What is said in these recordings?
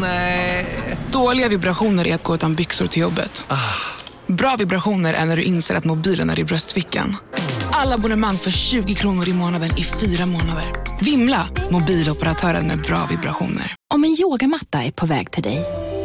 Nej. Dåliga vibrationer är att gå utan byxor till jobbet. Bra vibrationer är när du inser att mobilen är i bröstfickan. Alla abonnemang för 20 kronor i månaden i fyra månader. Vimla! Mobiloperatören med bra vibrationer. Om en yogamatta är på väg till dig,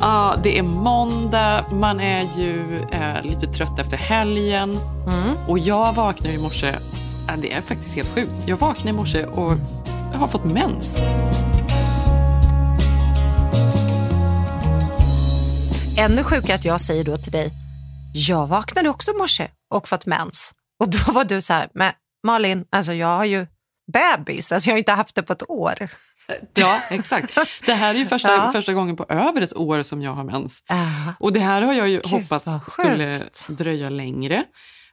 Ja, det är måndag, man är ju eh, lite trött efter helgen. Och jag vaknade i morse, det är faktiskt helt sjukt. Jag vaknade i morse och jag har fått mens. Ännu sjukare att jag säger då till dig, jag vaknade också i morse och fått mens. Och då var du så här, men Malin, alltså jag har ju bebis, alltså jag har inte haft det på ett år. Ja, exakt. Det här är ju första, Ja. första gången på över ett år som jag har mens. Ah, Och det här har jag ju Gud, hoppats skulle dröja längre.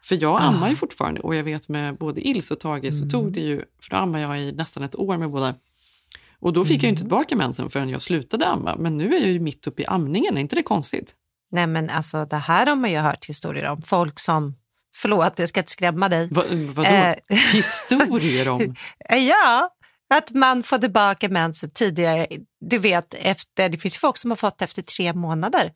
För jag ammar ju fortfarande och jag vet med både Ilse och Tage så tog det ju, för då ammar jag i nästan ett år med båda. Och då fick jag ju inte tillbaka mensen förrän jag slutade amma. Men nu är jag ju mitt uppe i amningen, är inte det konstigt? nej men alltså det här har man ju hört historier om. Folk som, förlåt jag ska inte skrämma dig. Va, vadå? Eh. Historier om? Ja, att man får tillbaka mensen tidigare. Du vet, efter, det finns ju folk som har fått efter tre månader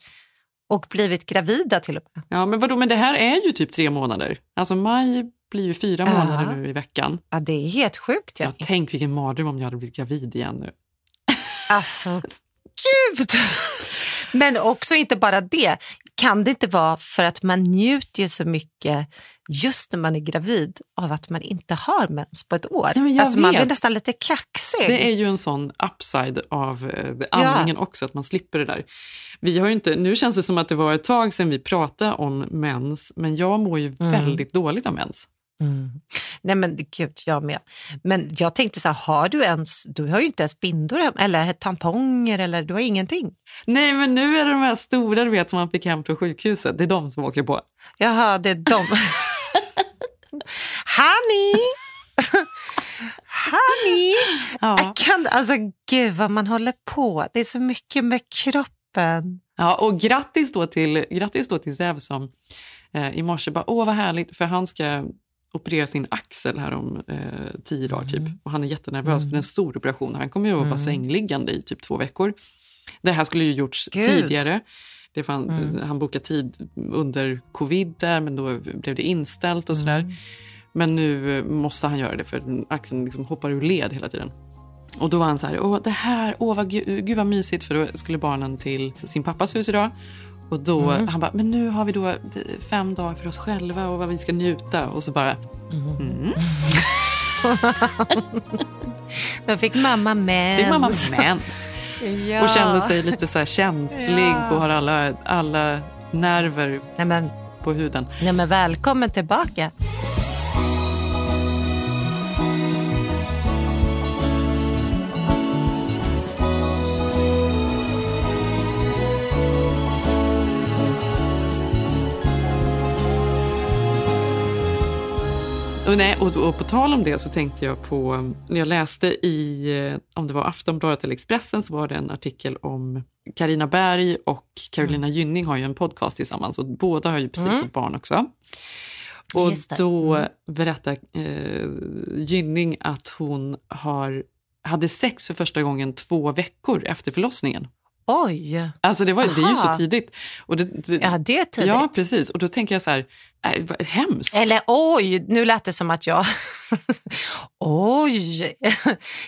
och blivit gravida till och med. Ja, men vadå, men det här är ju typ tre månader. Alltså maj blir ju fyra Ja. månader nu i veckan. Ja, det är helt sjukt. Ja. Ja. tänk vilken mardröm om jag hade blivit gravid igen nu. Alltså, gud! Men också inte bara det. Kan det inte vara för att man njuter ju så mycket just när man är gravid av att man inte har mens på ett år? Nej, men jag alltså, man blir nästan lite kaxig. Det är ju en sån upside av eh, amningen också, att man slipper det där. Vi har inte, nu känns det som att det var ett tag sedan vi pratade om mens, men jag mår ju väldigt dåligt av mens. Mm. Nej men gud, jag med. Men jag tänkte så här, har du ens, du har ju inte ens bindor eller tamponger eller du har ingenting. Nej, men nu är det de här stora du vet, som man fick hem från sjukhuset, det är de som åker på. Jaha, det är de. Honey! Honey! Ja. Kan, alltså gud vad man håller på. Det är så mycket med kroppen. Ja, och grattis då till, grattis då till Zev som eh, i morse bara, åh vad härligt, för han ska operera sin axel här om eh, tio dagar typ. Och han är jättenervös för det är en stor operation. Han kommer ju att vara sängliggande i typ två veckor. Det här skulle ju gjorts Gud. tidigare. Det fan, Han bokade tid under covid där, men då blev det inställt och sådär. Men nu eh, måste han göra det för axeln liksom hoppar ur led hela tiden. Och då var han så här, åh det här, åh vad, gu- gud vad mysigt för då skulle barnen till sin pappas hus idag. Och då, han bara, men nu har vi då eh, fem dagar för oss själva och vad vi ska njuta. Och så bara, Då fick mamma mens. fick mamma mens. Ja. Och kände sig lite så känslig Ja. och har alla, alla nerver Nej men, på huden. nej men välkommen tillbaka. Och, nej, och, och på tal om det så tänkte jag på, när jag läste i, eh, om det var Aftonbladet eller Expressen, så var det en artikel om Karina Berg och Carolina Mm. Gynning har ju en podcast tillsammans och båda har ju precis fått barn också. Och då Mm. berättar eh, Gynning att hon har, hade sex för första gången två veckor efter förlossningen. Oj, Alltså det, var, det är ju så tidigt. Och det, det, ja det är tidigt. Ja, precis. Och då tänker jag så här, äh, vad hemskt. Eller oj, nu lät det som att jag... oj!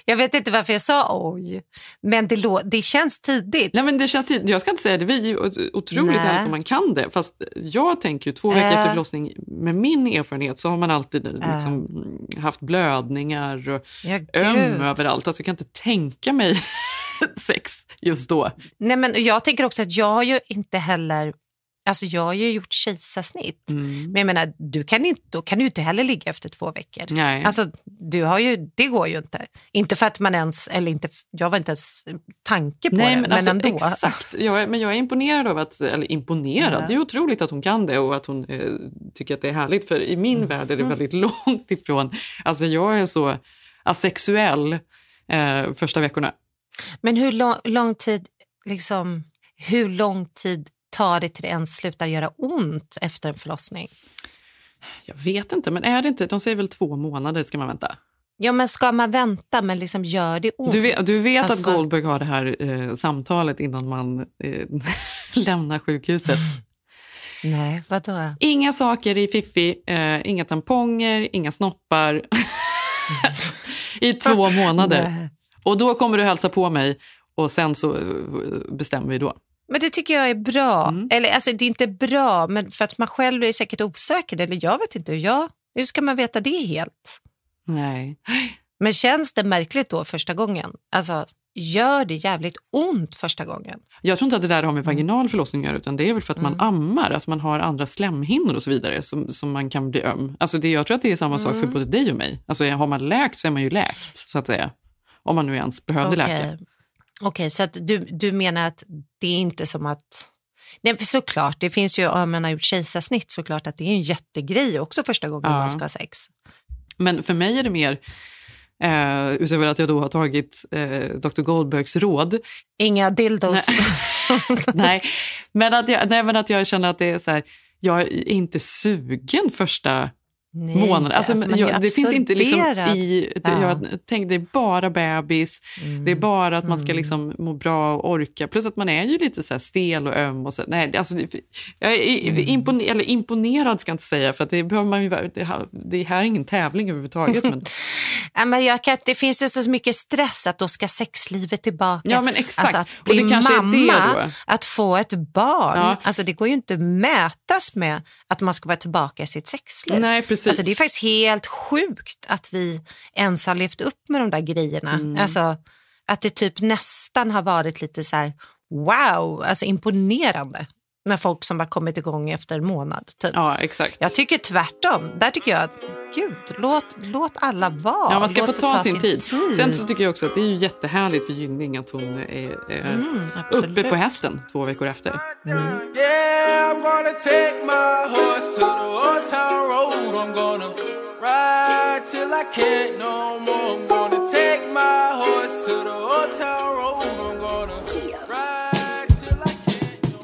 Jag vet inte varför jag sa oj, men det, lå... det känns tidigt. Nej, men det känns, tid- jag ska inte säga det, det är otroligt Nej. härligt om man kan det. Fast jag tänker ju två veckor Äh. efter förlossning, med min erfarenhet så har man alltid liksom, mm, haft blödningar och Ja, öm överallt. Alltså, jag kan inte tänka mig sex just då. Nej, men jag tänker också att jag har ju inte heller Alltså jag har ju gjort kejsarsnitt. Mm. Men jag menar, du kan inte, då kan du inte heller ligga efter två veckor. Nej. Alltså, du har ju, det går ju inte. Inte för att man ens, eller inte, jag var inte ens tanke på Nej, det, men, men, alltså, ändå. Exakt. Jag är, men jag är imponerad av att, eller imponerad, Ja. det är otroligt att hon kan det och att hon eh, tycker att det är härligt. För i min Mm. värld är det väldigt långt ifrån. Alltså jag är så asexuell eh, första veckorna. Men hur lång, lång tid, liksom, hur lång tid tar det till det ens slutar göra ont efter en förlossning? Jag vet inte, men är det inte, de säger väl två månader ska man vänta? Ja, men ska man vänta, men liksom gör det ont? Du vet, du vet Alltså- att Goldberg har det här eh, samtalet innan man eh, lämnar sjukhuset. Nej, vadå? Inga saker i Fiffi, eh, inga tamponger, inga snoppar. I två månader. Och då kommer du hälsa på mig och sen så eh, bestämmer vi då. Men det tycker jag är bra. Mm. Eller alltså, det är inte bra, men för att man själv är säkert osäker. Eller jag vet inte, hur jag, hur ska man veta det helt? Nej. Men känns det märkligt då första gången? Alltså, gör det jävligt ont första gången? Jag tror inte att det där har Mm. med vaginal förlossning att göra, utan det är väl för att man ammar, att man har andra slemhinnor och så vidare som, som man kan bli öm. Alltså det, jag tror att det är samma sak Mm. för både dig och mig. Alltså har man läkt så är man ju läkt, så att säga. Om man nu ens behövde läka. Okej, Okej, så att du, du menar att det är inte som att... Nej, för såklart, det finns ju, om man har gjort kejsarsnitt, såklart att det är en jättegrej också första gången Ja. man ska ha sex. Men för mig är det mer, eh, utöver att jag då har tagit eh, Dr. Goldbergs råd, Inga dildos. nej, men att jag, nej, men att jag känner att det är så här, jag är inte sugen första Nej, månaden. Alltså, ju jag, det finns inte liksom i... Det, Ja. Jag tänkte det är bara bebis, Mm. det är bara att man ska liksom må bra och orka. Plus att man är ju lite så stel och öm. Och så, nej, alltså, jag är Mm. impone, eller imponerad ska jag inte säga, för det, behöver man ju, det, här, det här är ingen tävling överhuvudtaget. Men, Ja, men jag kan, det finns ju så mycket stress att då ska sexlivet tillbaka. Ja, men exakt. Alltså att Och det bli kanske är det mamma, då. att få ett barn, Ja. alltså det går ju inte att mätas med att man ska vara tillbaka i sitt sexliv. nej, precis. Alltså det är faktiskt helt sjukt att vi ens har levt upp med de där grejerna. Mm. Alltså att det typ nästan har varit lite så här wow, alltså imponerande med folk som har kommit igång efter en månad. Typ. Ja, exakt. Jag tycker tvärtom. Där tycker jag att gud, låt, låt alla vara. Ja, man ska låt få det ta, sin tid. tid. Sen så tycker jag också att det är ju jättehärligt för Gynning att hon är, är Mm, uppe på hästen två veckor efter. Yeah, I'm gonna take my horse to the old town road. I'm gonna ride till I can't no more. I'm gonna take my horse to the old town road. I'm gonna ride till I can't no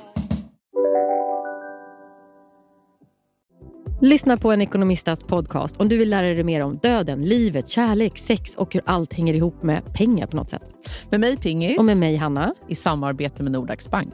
Lyssna på en ekonomistats podcast om du vill lära dig mer om döden, livet, kärlek, sex och hur allt hänger ihop med pengar på något sätt. Med mig Pingis Och med mig Hanna. i samarbete med Nordax Bank.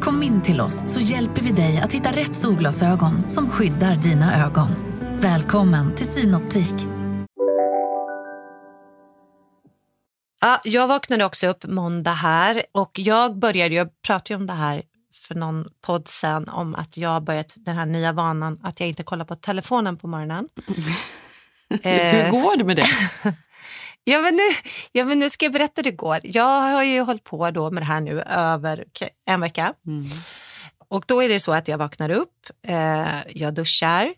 Kom in till oss så hjälper vi dig att hitta rätt solglasögon som skyddar dina ögon. Välkommen till Synoptik. Ja, jag vaknade också upp måndag här och jag började, jag pratade ju om det här för någon podd sen om att jag har börjat den här nya vanan att jag inte kollar på telefonen på morgonen. Eh. Hur går det med det? Ja men, nu, ja, men nu ska jag berätta hur det går. Jag har ju hållit på då med det här nu över en vecka. Mm. Och då är det så att jag vaknar upp, eh, jag duschar,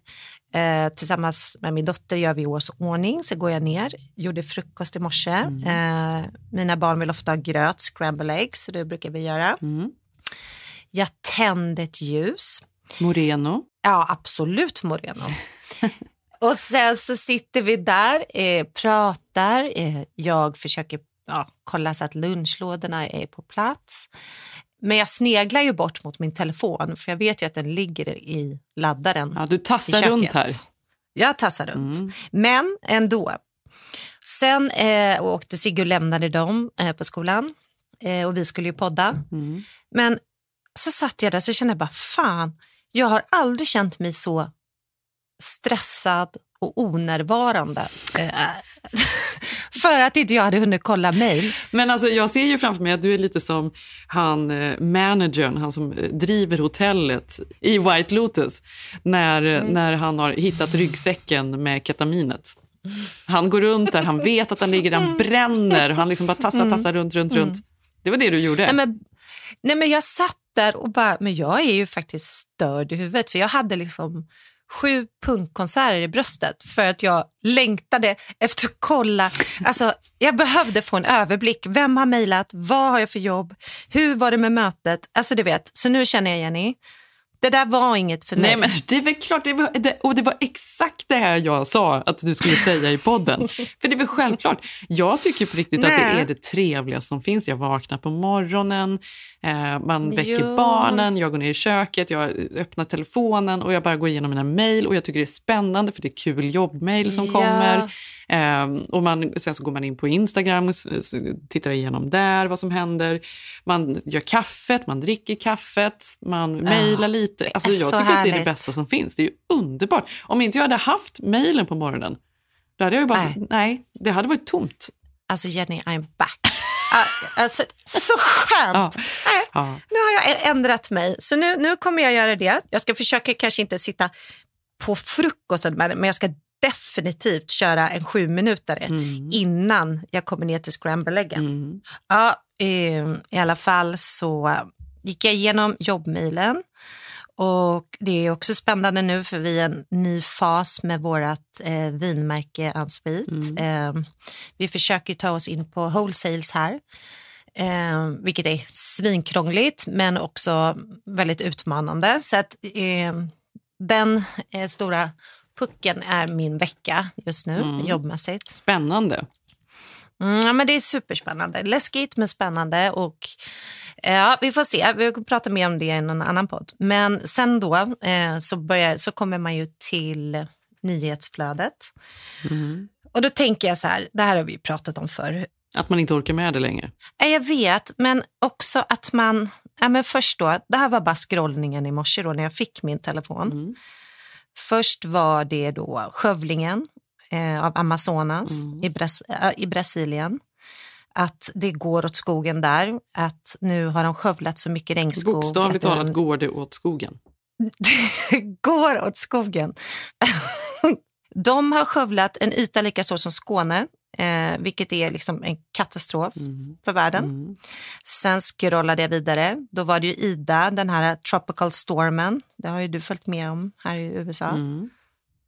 eh, tillsammans med min dotter gör vi årsordning, så går jag ner, gjorde frukost i morse. Eh, mina barn vill ofta ha gröt, scramble eggs, så det brukar vi göra. Mm. Jag tände ett ljus, Moreno. Ja, absolut Moreno. och sen så sitter vi där, eh, pratar. Eh, jag försöker ja, kolla så att lunchlådorna är på plats. Men jag sneglar ju bort mot min telefon för jag vet ju att den ligger i laddaren. Ja, du tassar runt här. Jag tassar runt. Mm. Men ändå. Sen eh, åkte Sigge och lämnade dem eh, på skolan eh, och vi skulle ju podda. Mm. Men så satt jag där så kände jag bara, fan, jag har aldrig känt mig så stressad och onärvarande. Eh, för att inte jag hade hunnit kolla mejl. Men alltså, jag ser ju framför mig att du är lite som han eh, managern, han som eh, driver hotellet i White Lotus, när, mm. när han har hittat ryggsäcken med ketaminet. Han går runt där, han vet att han ligger, han bränner, han liksom bara tassar, tassar runt, runt, runt. Det var det du gjorde. Nej, men, nej, men jag satt där och bara, men jag är ju faktiskt störd i huvudet för jag hade liksom sju punkkonserter i bröstet för att jag längtade efter att kolla. Alltså, jag behövde få en överblick. Vem har mejlat? Vad har jag för jobb? Hur var det med mötet? Alltså du vet, så nu känner jag Jenny, det där var inget för mig. Nej, men det är väl klart, det var, det, och det var exakt det här jag sa att du skulle säga i podden. för det är väl självklart. Jag tycker på riktigt Nej. att det är det trevligaste som finns. Jag vaknar på morgonen, eh, man väcker jo. barnen, jag går ner i köket, jag öppnar telefonen och jag bara går igenom mina mejl och jag tycker det är spännande för det är kul jobbmejl som ja. kommer. Eh, och man, sen så går man in på Instagram och tittar igenom där vad som händer. Man gör kaffet, man dricker kaffet, man ja. mejlar lite. Alltså, jag tycker härligt. att det är det bästa som finns. Det är underbart. Om inte jag hade haft mejlen på morgonen, då hade jag bara, nej. nej, det hade varit tomt. Alltså Jenny, I'm back. Alltså, så skönt! Ja. Ja. Nu har jag ändrat mig, så nu, nu kommer jag göra det. Jag ska försöka kanske inte sitta på frukosten, men jag ska definitivt köra en sju minuter mm. innan jag kommer ner till scramble mm. Ja, eh, I alla fall så gick jag igenom jobbmailen och det är också spännande nu för vi är en ny fas med vårt eh, vinmärke Unsweet. Mm. Eh, vi försöker ta oss in på wholesales här. Eh, vilket är svinkrångligt men också väldigt utmanande. Så att eh, den eh, stora pucken är min vecka just nu mm. jobbmässigt. Spännande. Mm, ja, men det är superspännande. Läskigt men spännande. Och, ja, vi får se, vi kommer prata mer om det i någon annan podd. Men sen då eh, så, börjar, så kommer man ju till nyhetsflödet. Mm. Och då tänker jag så här, det här har vi pratat om förr. Att man inte orkar med det längre? Jag vet, men också att man... Ja, men först då, det här var bara scrollningen i morse då när jag fick min telefon. Mm. Först var det då skövlingen eh, av Amazonas mm. i, Bras äh, i Brasilien. Att det går åt skogen där, att nu har de skövlat så mycket regnskog. Bokstavligt talat den... går det åt skogen. det går åt skogen. de har skövlat en yta lika stor som Skåne eh, vilket är liksom en katastrof mm. för världen. Mm. Sen scrollade jag vidare. Då var det ju Ida, den här tropical stormen. Det har ju du följt med om här i USA. Mm.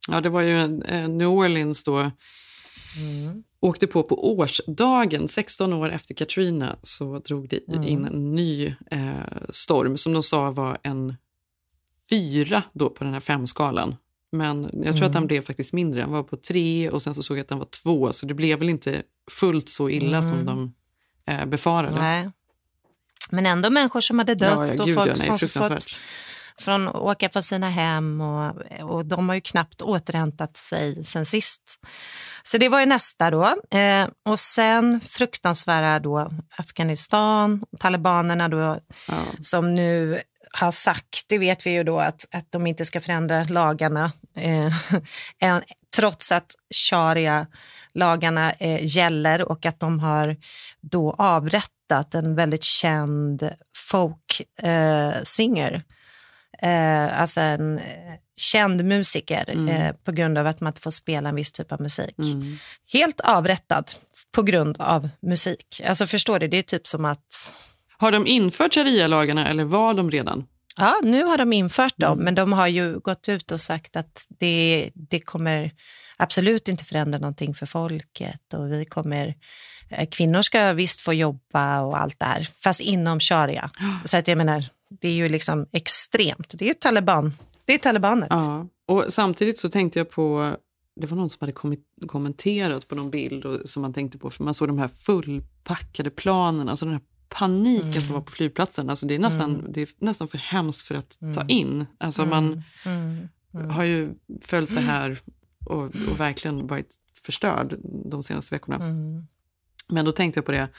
Ja, det var ju eh, New Orleans då. Mm. Åkte på på årsdagen, 16 år efter Katrina, så drog det mm. in en ny eh, storm som de sa var en fyra då på den här femskalan. Men jag tror mm. att den blev faktiskt mindre. Den var på tre och sen så såg jag att den var två. Så det blev väl inte fullt så illa mm. som de eh, befarade. Nej. Men ändå människor som hade dött ja, ja, och folk ja, som fått från åka från sina hem och, och de har ju knappt återhämtat sig sen sist. Så det var ju nästa då. Eh, och sen fruktansvärda då Afghanistan, talibanerna då ja. som nu har sagt, det vet vi ju då att, att de inte ska förändra lagarna eh, trots att sharia-lagarna eh, gäller och att de har då avrättat en väldigt känd folk-singer. Eh, alltså en eh, känd musiker mm. eh, på grund av att man inte får spela en viss typ av musik. Mm. Helt avrättad på grund av musik. Alltså förstår du, det är typ som att har de infört sharia-lagarna eller var de redan? Ja, nu har de infört dem, men de har ju gått ut och sagt att det, det kommer absolut inte förändra någonting för folket och vi kommer eh, Kvinnor ska visst få jobba och allt det här, fast inom sharia. Så att jag menar, det är ju liksom extremt. Det är ju taliban. Det är talibaner. Ja, och samtidigt så tänkte jag på det var någon som hade kommenterat på någon bild och, som man tänkte på, för man såg de här fullpackade planen, alltså den här paniken mm. som var på flygplatsen. Alltså det, är nästan, mm. det är nästan för hemskt för att ta mm. in. Alltså mm. man mm. har ju följt det här och, och, verkligen varit förstörd de senaste veckorna. Men då tänkte jag på det,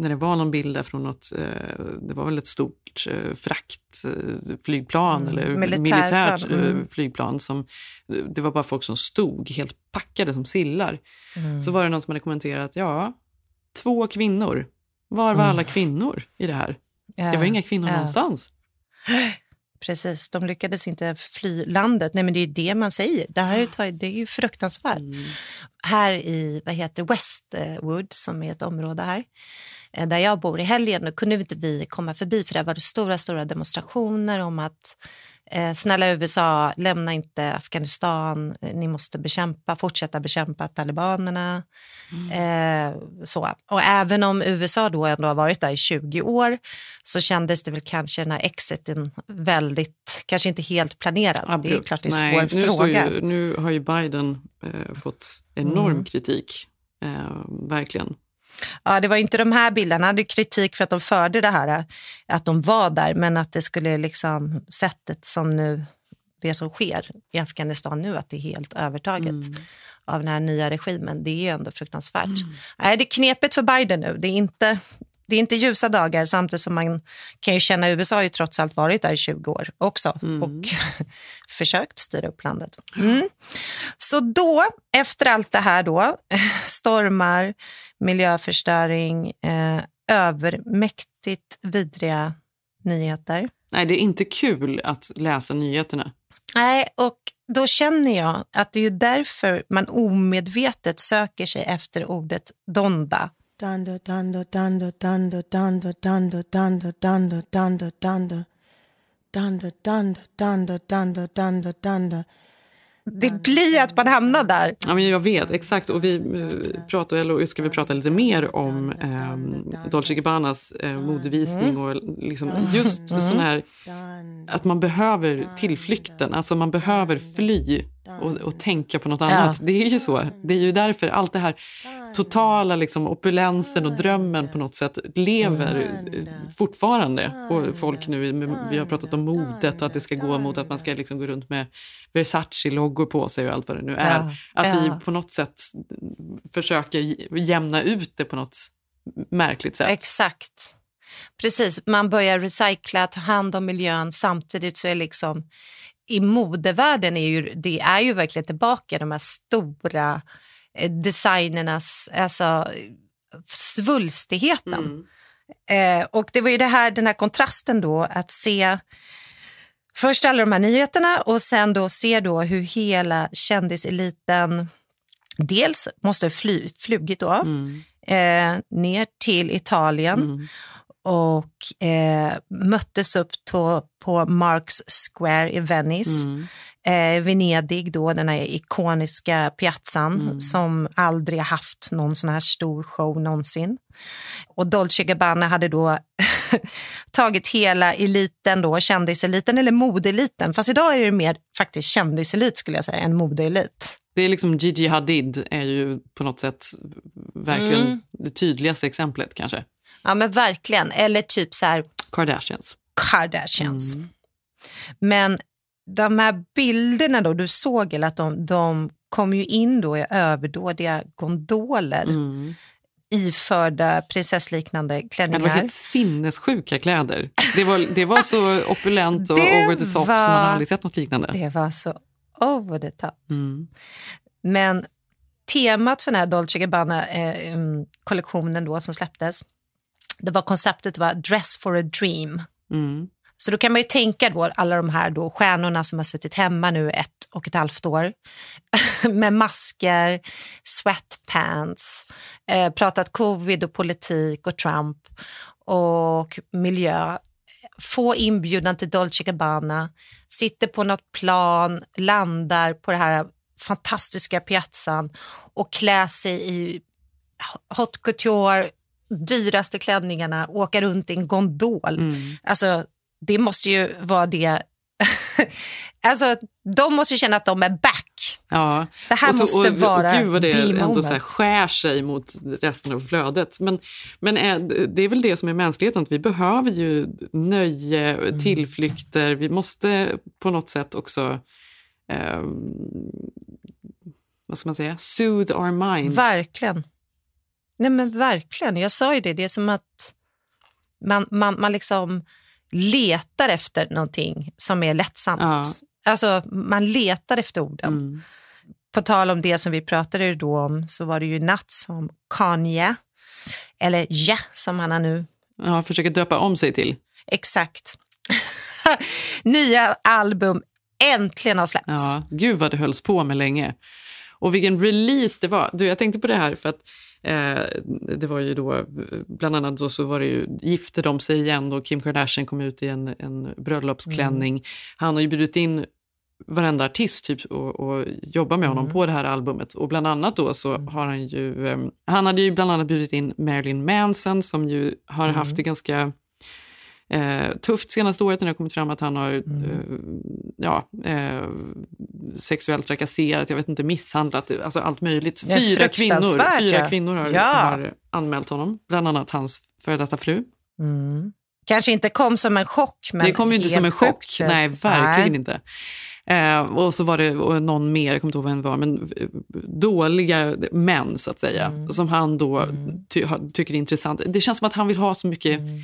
när det var någon bild där från något, eh, det var väl ett stort eh, fraktflygplan Mm, eller militärt eh, mm. flygplan. Som, det var bara folk som stod helt packade som sillar. Mm. Så var det någon som hade kommenterat, ja, två kvinnor. Var var alla kvinnor i det här? Det var inga kvinnor Mm. Ja. någonstans. Precis, de lyckades inte fly landet. Nej, men det är det man säger. Det här är, ju- det är ju fruktansvärt. Mm. Här i vad heter Westwood, som är ett område här, eh, där jag bor i helgen, då kunde inte vi komma förbi för det var det stora, stora demonstrationer om att eh, snälla USA, lämna inte Afghanistan, eh, ni måste bekämpa, fortsätta bekämpa talibanerna. Eh, så. Och även om USA då ändå har varit där i 20 år så kändes det väl kanske den här exiten väldigt, kanske inte helt planerad. Det är klart det är en Nej, svår nu, står fråga. ju, nu har ju Biden eh, fått enorm Mm. kritik. Verkligen. Ja, det var inte de här bilderna. Han hade kritik för att de förde det här, att de var där, men att det skulle liksom, sättet som nu, det som sker i Afghanistan nu, att det är helt övertaget Mm. av den här nya regimen, det är ändå fruktansvärt. Nej, det är knepigt för Biden nu. Det är inte, det är inte ljusa dagar, samtidigt som man kan ju känna, USA har ju trots allt varit där i 20 år också och försökt styra upp landet. Mm. Så då, efter allt det här då, stormar, miljöförstöring, eh, övermäktigt vidriga nyheter. Nej, det är inte kul att läsa nyheterna. Nej, och då känner jag att det är ju därför man omedvetet söker sig efter ordet donda. Dando, dando, dando, dando, dando, dando, dando, dando, dando, dando. Dando, dando, dando, dando, dando, dando. Det blir att man hamnar där. Ja, men jag vet, exakt. Och vi eh, pratar, eller ska vi prata lite mer om eh, Dolce Gabbanas eh, modevisning och liksom just sån här att man behöver tillflykten, alltså man behöver fly och, och tänka på något annat. Det är ju så. Det är ju därför allt det här totala liksom, opulensen och drömmen på något sätt lever fortfarande. Och folk nu, vi har pratat om modet och att det ska gå mot att man ska liksom gå runt med Versace-loggor på sig och allt vad det nu är. Ja, Att ja. vi på något sätt försöker jämna ut det på något märkligt sätt. Exakt. Precis, man börjar recycla, ta hand om miljön samtidigt så är liksom i modevärlden är ju, det är ju verkligen tillbaka de här stora designernas, alltså svulstigheten. Eh, och det var ju det här, den här kontrasten då att se först alla de här nyheterna och sen då se då hur hela kändiseliten dels måste fly, flugit då eh, ner till Italien och eh, möttes upp to, på Marks Square i Venice. Eh, Venedig då, den här ikoniska piazzan som aldrig haft någon sån här stor show någonsin. Och Dolce Gabbana hade då tagit hela eliten då, kändiseliten eller modeeliten. Fast idag är det mer faktiskt kändiselit skulle jag säga än modeelit. Det är liksom Gigi Hadid är ju på något sätt verkligen Mm. det tydligaste exemplet kanske. Ja men verkligen, eller typ så här Kardashians. Kardashians. Men de här bilderna då, du såg eller att de, de kom ju in då i överdådiga gondoler iförda prinsessliknande Men det klänningar. var helt sinnessjuka kläder. Det var, det var så opulent och over the top var- som man aldrig sett något liknande. Det var så over the top. Mm. Men temat för den här Dolce Gabbana-kollektionen då som släpptes, det var konceptet var Dress for a dream. Mm. Så då kan man ju tänka då alla de här då stjärnorna som har suttit hemma nu ett och ett halvt år med masker, sweatpants, eh, pratat covid och politik och Trump och miljö. Få inbjudan till Dolce Gabbana, sitter på något plan, landar på det här fantastiska piazzan och klär sig i haute couture, dyraste klänningarna, åka runt i en gondol. Alltså, det måste ju vara det... alltså, de måste ju känna att de är back. Ja. Det här och så, måste och, vara och Gud vad det ändå moment. så här skär sig mot resten av flödet. Men, men det är väl det som är mänskligheten, att vi behöver ju nöje, Mm. tillflykter. Vi måste på något sätt också ehm, vad ska man säga, soothe our minds. Verkligen. Nej men verkligen, jag sa ju det. Det är som att man, man, man liksom letar efter någonting som är lättsamt. Ja. Alltså man letar efter orden. Mm. På tal om det som vi pratade då om så var det ju natt som Kanye, eller Ja som han har nu. Ja, försöker döpa om sig till. Exakt. Nya album äntligen har släppts. Ja, gud vad det hölls på med länge. Och vilken release det var. Du, jag tänkte på det här för att eh, det var ju då, bland annat då så var det ju, gifte de sig igen och Kim Kardashian kom ut i en, en bröllopsklänning. Han har ju bjudit in varenda artist typ och, och jobba med honom på det här albumet. Och bland annat då så har han ju, eh, han hade ju bland annat bjudit in Marilyn Manson som ju har haft det ganska eh, tufft senaste året när det har kommit fram att han har eh, ja, eh, sexuellt trakasserat, jag vet inte, misshandlat, alltså allt möjligt. Fyra kvinnor, fyra kvinnor har, Ja. har anmält honom, bland annat hans före detta fru. Mm. Kanske inte kom som en chock. Men det kom ju inte som en chock, sjukt. nej verkligen Nej. inte. Eh, och så var det och någon mer, jag kommer inte ihåg vem det var, men eh, dåliga män så att säga, Mm. som han då ty, ha, tycker är intressant. Det känns som att han vill ha så mycket Mm.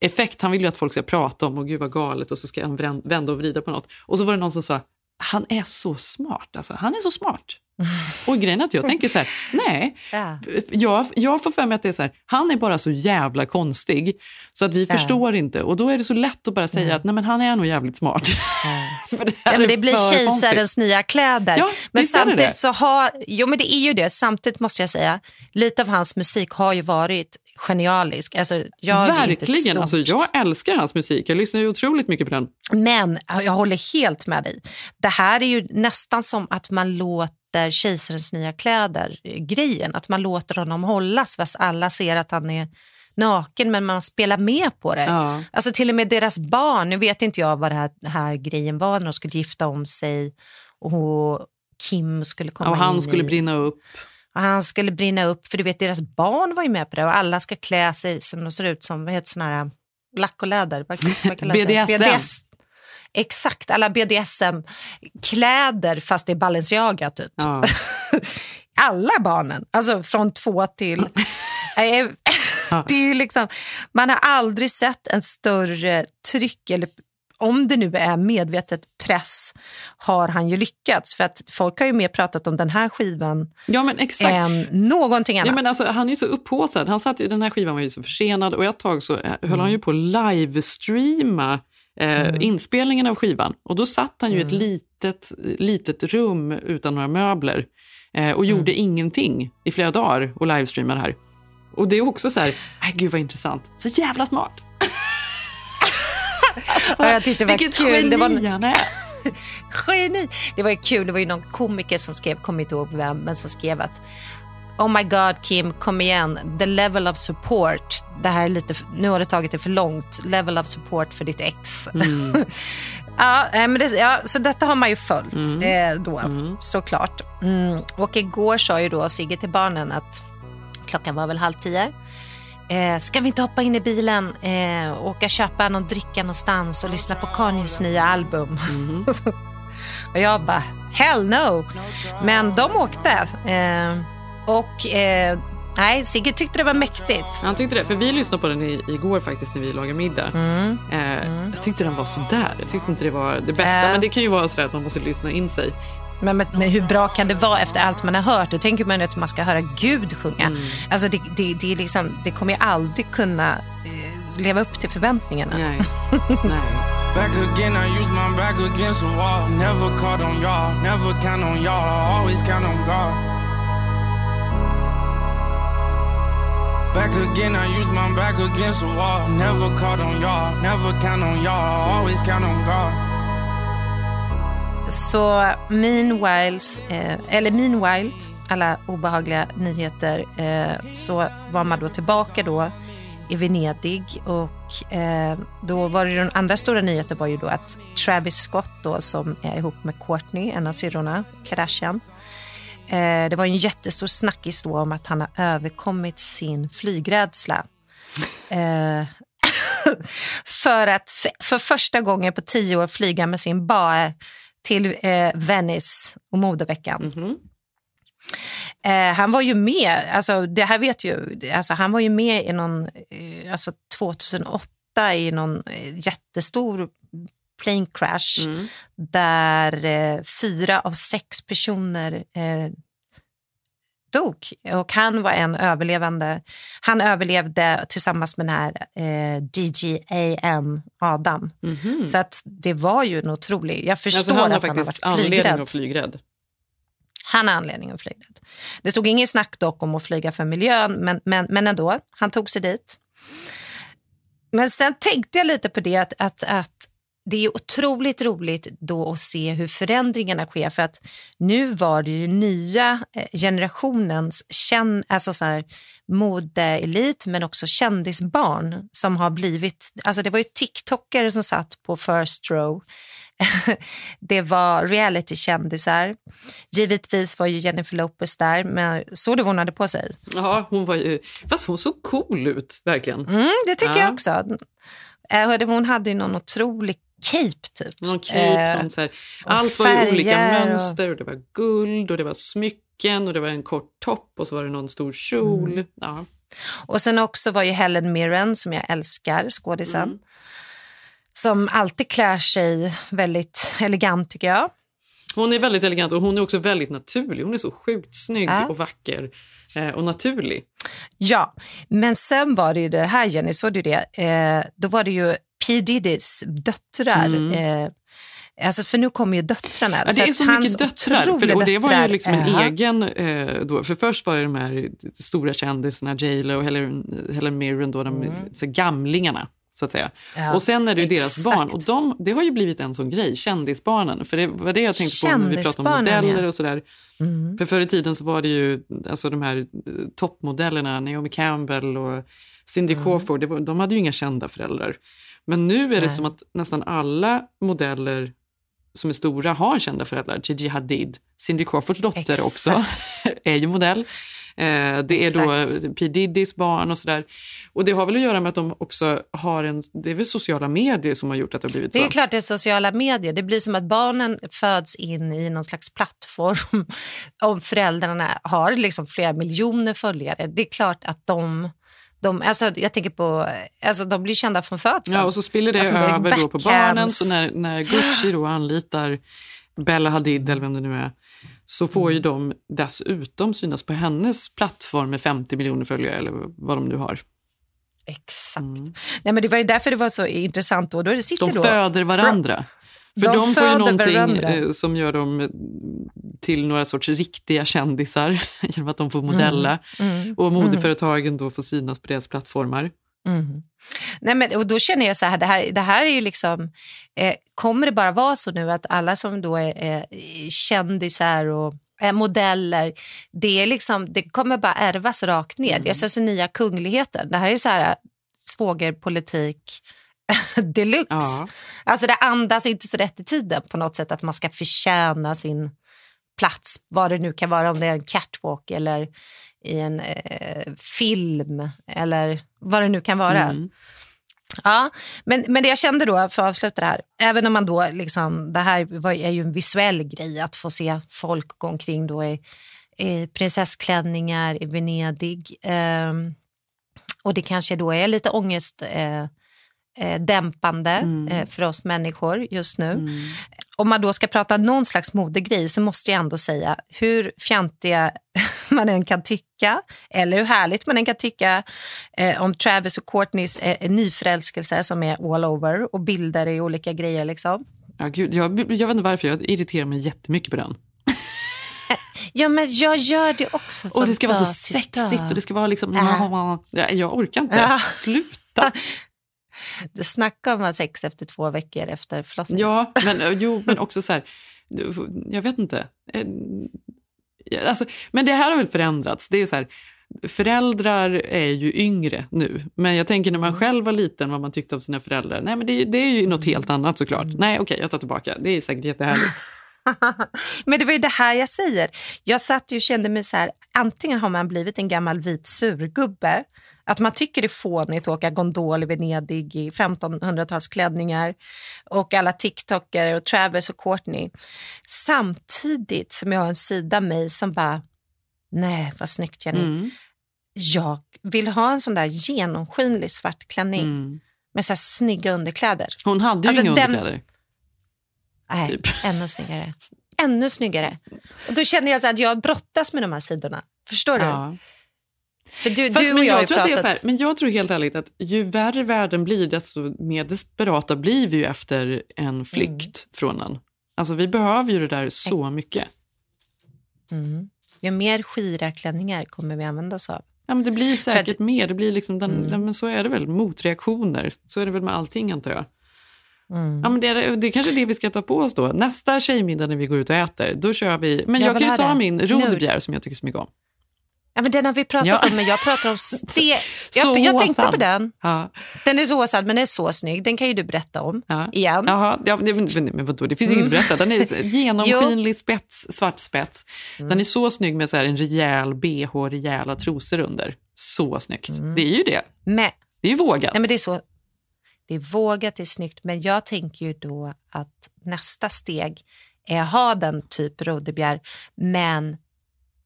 Effekt, han vill ju att folk ska prata om och gud vad galet och så ska han vända och vrida på något. Och så var det någon som sa, han är så smart alltså, han är så smart. Och grejen är att jag tänker så här, nej, Ja. jag, jag får för mig att det är så här, han är bara så jävla konstig så att vi Ja. förstår inte. Och då är det så lätt att bara säga att nej men han är nog jävligt smart. För det, Ja, men det blir kejsarens nya kläder. Ja, men samtidigt så har, jo men det är ju det, samtidigt måste jag säga, lite av hans musik har ju varit genialisk. Alltså, jag Verkligen, alltså, jag älskar hans musik. Jag lyssnar ju otroligt mycket på den. Men jag håller helt med dig. Det här är ju nästan som att man låter kejsarens nya kläder-grejen, att man låter honom hållas fast alla ser att han är naken men man spelar med på det. Ja. Alltså till och med deras barn, nu vet inte jag vad det här, här grejen var när de skulle gifta om sig och Kim skulle komma Och han in skulle i, brinna upp. Och han skulle brinna upp, för du vet deras barn var ju med på det och alla ska klä sig som de ser ut som, vad heter såna här, lack och läder? BDSM. Exakt, alla BDSM-kläder fast det är Balenciaga typ. Ja. Alla barnen, alltså från två till... Det är liksom, man har aldrig sett en större tryck, eller om det nu är medvetet press, har han ju lyckats. För att folk har ju mer pratat om den här skivan ja, men exakt. än någonting annat. Ja, men alltså, han är ju så upphaussad. Han satt ju, den här skivan var ju så försenad och ett tag så eh, höll han ju på att livestreama eh, inspelningen av skivan. Och då satt han ju i ett litet, litet rum utan några möbler eh, och gjorde ingenting i flera dagar och livestreamade här. Och det är också så här, nej gud vad intressant, så jävla smart. Alltså, Ja, jag tyckte det var vilket kul. geni Det var- han är. Geni! Det var ju kul, det var ju någon komiker som skrev, kommer inte ihåg vem, men som skrev att Oh my god Kim, kom igen. The level of support. Det här är lite, nu har det tagit det för långt. Level of support för ditt ex. ja, eh, men det, ja, så detta har man ju följt eh, då, såklart. Mm. Och igår sa ju då Sigge till barnen att klockan var väl halv tio. Eh, ska vi inte hoppa in i bilen eh, och åka köpa någon dricka någonstans och lyssna på Kanyes nya album? och jag bara, hell no! Men de åkte. Eh, och eh, nej, Sigge tyckte det var mäktigt. Han tyckte det, för vi lyssnade på den i, igår faktiskt när vi lagade middag. Mm. Eh, Jag tyckte den var sådär. Jag tyckte inte det var det bästa. Äh. Men det kan ju vara så att man måste lyssna in sig. Men, men, men hur bra kan det vara efter allt man har hört? Då tänker man att man ska höra Gud sjunga. Mm. Alltså det, det, det, är liksom, det kommer ju aldrig kunna eh, leva upp till förväntningarna. Nej. Nej. Back again, I use my back against the wall. Never caught on y'all, never count on y'all, always count on God. Back again, I use my back against the wall. Never caught on y'all, never count on y'all, always count on God. Så meanwhiles, eh, eller meanwhile, alla obehagliga nyheter, eh, så var man då tillbaka då i Venedig och eh, då var det den andra stora nyheten var ju då att Travis Scott då som är ihop med Courtney, en av syrrorna, Kardashian, eh, det var en jättestor snackis då om att han har överkommit sin flygrädsla. Eh, för att för första gången på tio år flyga med sin bae till eh, Venice och modeveckan. Eh, han var ju med, alltså, det här vet ju, alltså, han var ju med i någon, eh, alltså 2008 i någon eh, jättestor plane crash Mm. där eh, fyra av sex personer eh, dog. Och han var en överlevande. Han överlevde tillsammans med den här eh, DGAM, Adam. Mhm. Så att det var ju en otrolig... Jag förstår Alltså, han att han har varit anledning flygrädd. att flygrädd. Han har anledning att flyga. Det stod ingen snack dock om att flyga för miljön, men, men, men ändå, han tog sig dit. Men sen tänkte jag lite på det att, att, att det är otroligt roligt då att se hur förändringarna sker. För att nu var det ju nya eh, generationens känn, alltså så här, modeelit men också kändisbarn som har blivit, alltså det var ju tiktokare som satt på first row. det var realitykändisar. Givetvis var ju Jennifer Lopez där, men såg du vad hon hade på sig? Ja, hon var ju... Fast hon såg cool ut, verkligen. Mm, det tycker Ja. jag också. Eh, Hon hade ju någon otrolig cape typ. Någon cape, Eh, någon så här, allt var ju olika mönster och det var guld och det var smycken och det var en kort topp och så var det någon stor kjol. Mm. Ja. Och sen också var ju Helen Mirren, som jag älskar, skådisen. Mm. Som alltid klär sig väldigt elegant tycker jag. Hon är väldigt elegant och hon är också väldigt naturlig. Hon är så sjukt snygg Ja. och vacker eh, och naturlig. Ja, men sen var det ju det här Jenny, såg du det? Eh, då var det ju P Diddys döttrar. Eh, alltså för nu kommer ju döttrarna. Mm. Ja, det är så mycket döttrar. För, otroliga och det var ju liksom en eh, egen... Eh, då, för först var det de här stora kändisarna, J Lo och Helen, Helen Mirren, då, de så här, gamlingarna. Så att säga. Mm. Ja, och sen är det ju deras barn. Och de, det har ju blivit en sån grej, kändisbarnen. För det var det jag tänkte på när vi pratade om modeller ja. och sådär. Mm. För förr i tiden så var det ju alltså de här eh, toppmodellerna, Naomi Campbell och Cindy Mm. Crawford, det var, de hade ju inga kända föräldrar. Men nu är det Nej. som att nästan alla modeller som är stora har kända föräldrar. Gigi Hadid, Cindy Crawfords dotter Exakt. också, är ju modell. Eh, det är då P Diddys barn och sådär. Och det har väl att göra med att de också har en, det är väl sociala medier som har gjort att det har blivit Det så. är klart det är sociala medier. Det blir som att barnen föds in i någon slags plattform. Om föräldrarna har liksom flera miljoner följare. Det är klart att de... de alltså jag tänker på, alltså de blir kända från födseln. Ja, och så spiller det Alltså, över då på barnen. Så när, när Gucci då anlitar Bella Hadid eller vem det nu är så får ju Mm. de dessutom synas på hennes plattform med 50 miljoner följare eller vad de nu har. Exakt. Nej, men det var ju därför det var så intressant. Då, då sitter De föder varandra. För De de, får ju någonting varandra. eh, som gör dem eh, till några sorts riktiga kändisar genom att de får modella. Mm. Och modeföretagen då får synas på deras plattformar. Mm. Nej, men, och då känner jag så här, det här, det här är ju liksom, eh, kommer det bara vara så nu att alla som då är, är kändisar och är modeller, det, är liksom, det kommer bara ärvas rakt ner. Mm. Det är så, nya kungligheter. Det här är så här svågerpolitik deluxe. Ja. Alltså det andas inte så rätt i tiden på något sätt att man ska förtjäna sin plats, vad det nu kan vara, om det är en catwalk eller i en eh, film eller vad det nu kan vara. Mm. Ja, men, men det jag kände då, för att avsluta det här, även om man då liksom, det här var, är ju en visuell grej att få se folk gå omkring då i, i prinsessklänningar i Venedig. ehm, och det kanske då är lite ångest eh, eh, dämpande eh, för oss människor just nu. Om man då ska prata någon slags modegrej så måste jag ändå säga hur fjantiga man än kan tycka eller hur härligt man än kan tycka eh, om Travis och Courtneys eh, nyförälskelse som är all over och bilder i olika grejer. Liksom. Ja, gud, jag, jag vet inte varför, jag irriterar mig jättemycket på den. Ja, men jag gör det också. Och det ska vara så sexigt och det ska vara liksom... Äh. Ja, jag orkar inte. Ja. Sluta! Det snackar om att sex efter två veckor efter förlossningen. Ja, men, eh, jo, men också så här... Jag vet inte. Eh, Alltså, men det här har väl förändrats. Det är så här, föräldrar är ju yngre nu. Men jag tänker när man själv var liten, vad man tyckte om sina föräldrar. Nej, men det, det är ju något helt annat såklart. Nej, okej, jag tar tillbaka. Det är säkert jättehärligt. Men det var ju det här jag säger. Jag satt ju och kände mig så här, antingen har man blivit en gammal vit surgubbe, att man tycker det är fånigt att åka gondol i Venedig i 1500-talsklänningar och alla TikTokare och Travis och Courtney. Samtidigt som jag har en sida mig som bara, nej vad snyggt Jenny. Mm. Jag vill ha en sån där genomskinlig svart klänning Mm. med så här snygga underkläder. Hon hade ju Alltså, inga den- underkläder. Nej, Typ. ännu snyggare. Ännu snyggare. Och då känner jag så att jag brottas med de här sidorna. Förstår du? Ja. För du, Fast, du men, jag, jag tror att det är pratat... så här, men jag tror helt ärligt att ju värre världen blir, desto mer desperata blir vi ju efter en flykt Mm. från den. Alltså vi behöver ju det där så mycket. mm. Ju mer skira klänningar kommer vi använda oss av. Ja, men det blir säkert att- mer. Det blir liksom den, Mm. ja, men så är det väl. Motreaktioner. Så är det väl med allting antar jag. Mm. Ja, men det, är, det är kanske det vi ska ta på oss då. Nästa tjejmiddag när vi går ut och äter, då kör vi... Men Jag jag, kan ju ta det. min rodebjer som jag tycker så mycket om. Ja, men den har vi pratat Ja. om, men jag pratar om ste... Jag, jag tänkte på den. Ja, Den är så men den är så snygg. Den kan ju du berätta om ja. igen. Jaha, ja, men, men, men vadå, det finns Mm. inget att berätta. Den är genomskinlig spets, svart spets. Mm. Den är så snygg med så här en rejäl bh, rejäla trosor under. Så snyggt. Mm. Det är ju det. Men, Det är ju vågat. nej, men det är så... Det är vågat, det är snyggt, men jag tänker ju då att nästa steg är att ha den typ rodebjer, men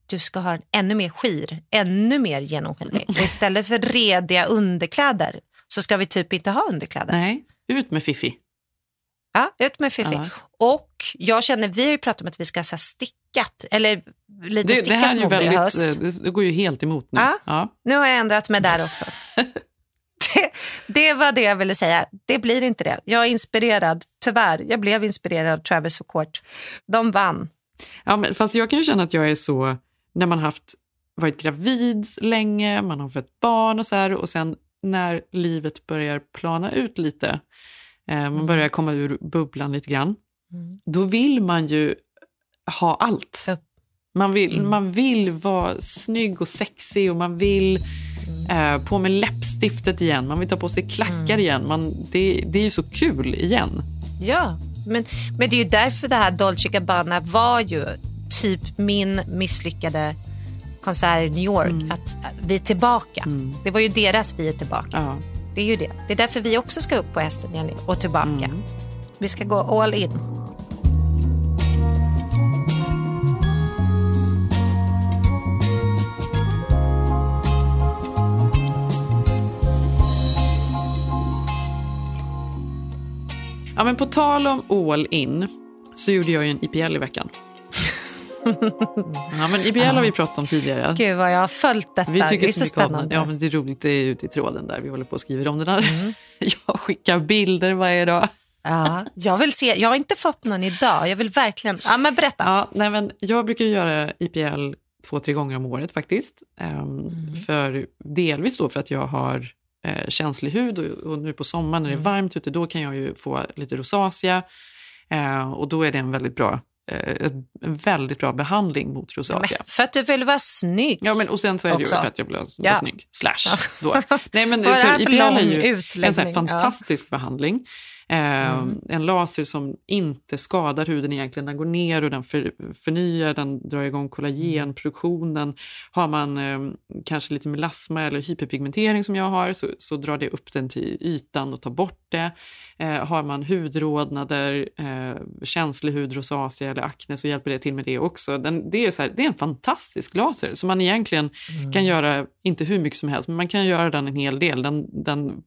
du ska ha en ännu mer skir, ännu mer genomskinlig. Och istället för rediga underkläder så ska vi typ inte ha underkläder. Nej, ut med Fifi. Ja, ut med Fifi. Ja. Och jag känner, vi har ju pratat om att vi ska ha stickat, eller lite Det, det stickat här är ju mode i väldigt, höst. eh, det, det går ju helt emot nu. Ja. Ja. Nu har jag ändrat mig där också. det, det var det jag ville säga. Det blir inte det. Jag är inspirerad, tyvärr. Jag blev inspirerad av Travis och Court. De vann. Ja, men, fast jag kan ju känna att jag är så, när man haft, varit gravid länge, man har fött barn och så här, och sen när livet börjar plana ut lite, eh, man börjar komma ur bubblan lite grann, då vill man ju ha allt. Man vill, man vill vara snygg och sexig och man vill eh, på med läppstiftet igen, man vill ta på sig klackar igen. Man, det, det är ju så kul igen. Ja, men, men det är ju därför det här Dolce Gabbana var ju typ min misslyckade konsert i New York. Att vi är tillbaka. Det var ju deras vi är tillbaka. Ja. Det är ju det. Det är därför vi också ska upp på hästen Jenny och tillbaka. Vi ska gå all in. Ja, men på tal om all in så gjorde jag ju en IPL i veckan. Ja, men IPL har vi pratat om tidigare. Gud vad jag har följt detta. Vi tycker det är så spännande. Ja, men det är roligt. Det är ute i tråden där vi håller på och skriver om den där. Mm. Jag skickar bilder varje dag. Ja, jag vill se. Jag har inte fått någon idag. Jag vill verkligen. Ja, men berätta. Ja, nej, men jag brukar göra IPL två, tre gånger om året faktiskt. Ehm, För delvis då för att jag har eh, känslig hud och, och nu på sommaren när det är varmt ute, då kan jag ju få lite rosacea. Eh, och då är det en väldigt bra, en väldigt bra behandling mot rosacea. för att du vill vara snygg. Ja, men, och sen så är det ju för att jag vill vara Ja. snygg. Slash. Då. Nej, men för för IPL är ju en sån här Ja. Fantastisk behandling. Eh, En laser som inte skadar huden egentligen. Den går ner och den för, förnyar, den drar igång kollagenproduktionen. Har man eh, kanske lite melasma eller hyperpigmentering som jag har så, så drar det upp den till ytan och tar bort det. Eh, har man hudrodnader, eh, känslig hud, rosacea eller akne så hjälper det till med det också. Den, det, är så här, det är en fantastisk laser som man egentligen kan göra, inte hur mycket som helst, men man kan göra den en hel del. Den, den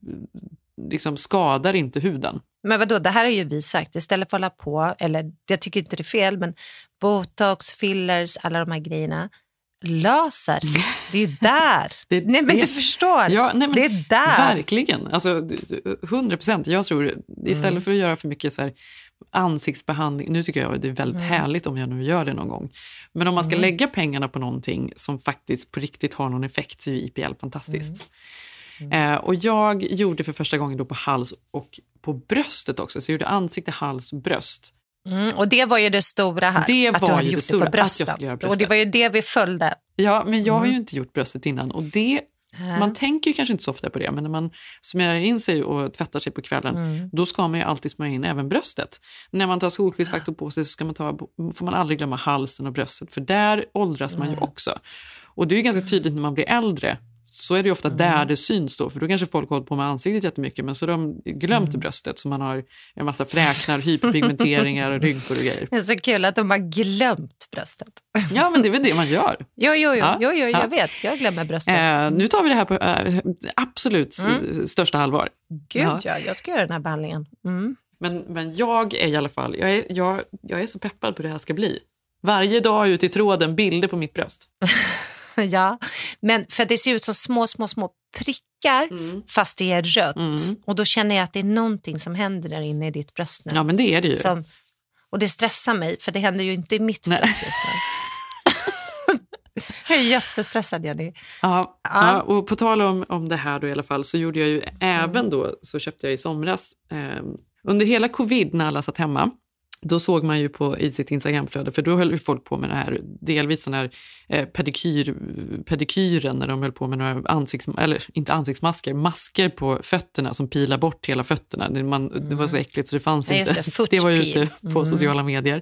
liksom skadar inte huden. Men vadå, det här har ju vi sagt. Istället för att hålla på, eller jag tycker inte det är fel, men botox, fillers, alla de här grejerna. Laser, det är ju där. Det- nej men det- du förstår. Ja, nej, men det är där. Verkligen. Alltså, du- du- 100 procent. Jag tror, istället Mm. för att göra för mycket så här, ansiktsbehandling, nu tycker jag det är väldigt Mm. härligt om jag nu gör det någon gång. Men om man ska lägga pengarna på någonting som faktiskt på riktigt har någon effekt så är ju IPL fantastiskt. Mm. Eh, och jag gjorde för första gången då på hals och på bröstet också, så jag gjorde ansikte, hals, bröst. Mm, och det var ju det stora här. Det att var du hade gjort stora, det på skulle göra Och det bröstet. var ju det vi följde. Ja, men jag har Mm. ju inte gjort bröstet innan och det Man tänker ju kanske inte så ofta på det, men när man smörjer in sig och tvättar sig på kvällen, Mm. då ska man ju alltid smörja in även bröstet. När man tar solskyddsfaktor på sig så ska man ta, får man aldrig glömma halsen och bröstet, för där åldras man ju också. Och det är ju ganska tydligt när man blir äldre, så är det ofta där det syns då, för då kanske folk hållit på med ansiktet jättemycket men så har de glömt bröstet så man har en massa fräknar, hyperpigmenteringar och rynkor och grejer. Det är så kul att de har glömt bröstet. Ja, men det är väl det man gör. Jo, jo, jo, Ja, jo, jo jag ja. vet. Jag glömmer bröstet. Eh, nu tar vi det här på eh, absolut Mm. största allvar. Gud, ja. ja. jag ska göra den här behandlingen. Mm. Men, men jag är i alla fall, jag är, jag, jag är så peppad på hur det här ska bli. Varje dag ut i tråden bilder på mitt bröst. ja, men för det ser ut som små, små, små prickar fast det är rött. Mm. Och då känner jag att det är någonting som händer där inne i ditt bröst nu. Ja, men det är det ju. Som, och det stressar mig, för det händer ju inte i mitt Nej. bröst just nu. jag är jättestressad, Jenny. Ja, Ja. ja, och på tal om, om det här då i alla fall så gjorde jag ju även då, så köpte jag i somras, eh, under hela covid när alla satt hemma, då såg man ju på i sitt Instagramflöde, för då höll ju folk på med det här, delvis den här eh, pedikyr, pedikyren när de höll på med några ansikts, eller inte ansiktsmasker, masker på fötterna som pilar bort hela fötterna. Det, man, det var så äckligt så det fanns Mm. Just inte. det, det var ju ute på Mm. sociala medier.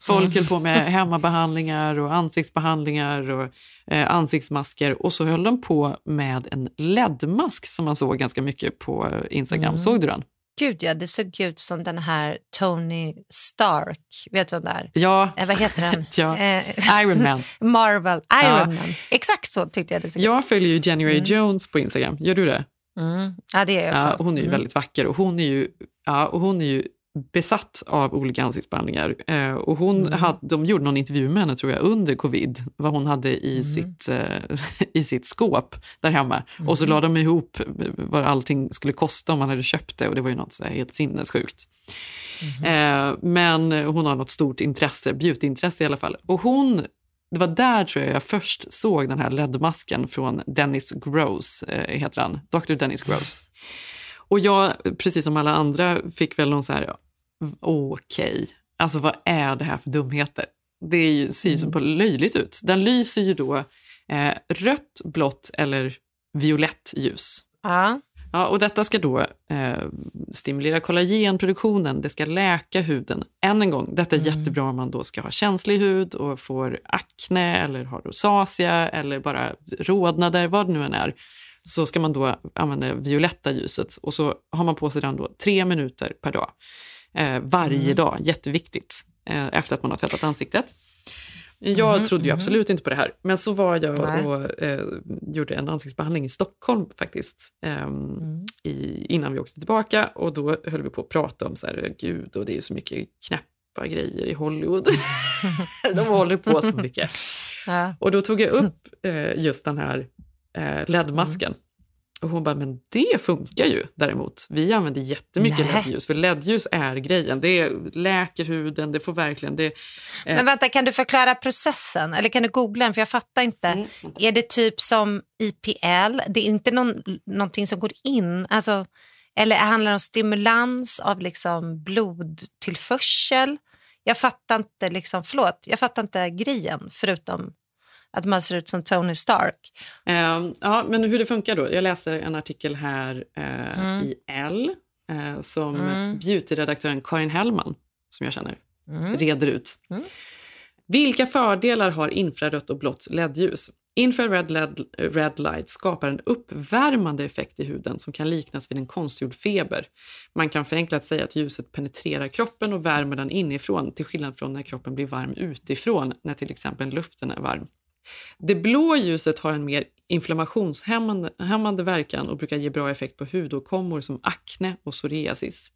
Folk höll på med hemmabehandlingar och ansiktsbehandlingar och eh, ansiktsmasker och så höll de på med en LED-mask som man såg ganska mycket på Instagram. Mm. Såg du den? Gud, ja, det såg ut som den här Tony Stark. Vet du vem det är? Ja, Eh, vad heter den? Ja, Eh, Iron Man. Marvel, Iron Ja. Man. Exakt så tyckte jag det såg ut. Jag följer ju January Jones på Instagram. Gör du det? Mm. Ja, det är jag också. Ja, hon är ju Mm. väldigt vacker och hon är ju, ja, och hon är ju besatt av olika ansiktsbehandlingar. Eh, och hon Mm. hade, de gjorde någon intervju med henne tror jag under covid, vad hon hade i, Mm. sitt, eh, i sitt skåp där hemma. Och Mm. så la de ihop vad allting skulle kosta om man hade köpt det och det var ju något så helt sinnessjukt. Mm. Eh, men hon har något stort intresse, beautyintresse i alla fall. Och hon, det var där tror jag jag först såg den här LED-masken från Dennis Gross, eh, heter han, Dr. Dennis Gross. Och jag, precis som alla andra, fick väl någon så här, okej, alltså vad är det här för dumheter? Det är ju, ser ju så på löjligt ut. Den lyser ju då eh, rött, blått eller violett ljus. Ja. Ja, och detta ska då eh, stimulera kollagenproduktionen, det ska läka huden. Än en gång, detta är jättebra om man då ska ha känslig hud och får akne eller har rosacea eller bara rodnader, vad det nu än är. Så ska man då använda det violetta ljuset och så har man på sig den då tre minuter per dag. Eh, varje dag, jätteviktigt, eh, efter att man har tvättat ansiktet. Jag trodde ju absolut inte på det här, men så var jag Nej. och eh, gjorde en ansiktsbehandling i Stockholm faktiskt, ehm, i, innan vi åkte tillbaka och då höll vi på att prata om så här, gud och det är så mycket knäppa grejer i Hollywood. De håller på så mycket. Ja. Och då tog jag upp eh, just den här eh, LED-masken. Och hon bara, men det funkar ju däremot. Vi använder jättemycket Nej. LED-ljus, för LED-ljus är grejen. Det läker huden, det får verkligen... Det, eh, Men vänta, kan du förklara processen? Eller kan du googla den? För jag fattar inte. Mm. Är det typ som IPL? Det är inte någon, någonting som går in? Alltså, eller handlar det om stimulans av liksom blodtillförsel? Jag fattar inte, liksom, förlåt, jag fattar inte grejen förutom att man ser ut som Tony Stark. Eh, ja, men hur det funkar då? Jag läser en artikel här eh, Mm. i L eh, som Mm. beautyredaktören Karin Hellman, som jag känner, Mm. reder ut. Mm. Vilka fördelar har infrarött och blått LED-ljus? Infrared LED, red light skapar en uppvärmande effekt i huden som kan liknas vid en konstgjord feber. Man kan förenklat säga att ljuset penetrerar kroppen och värmer den inifrån till skillnad från när kroppen blir varm utifrån när till exempel luften är varm. Det blå ljuset har en mer inflammationshämmande hämmande verkan och brukar ge bra effekt på hudåkommor som akne och psoriasis.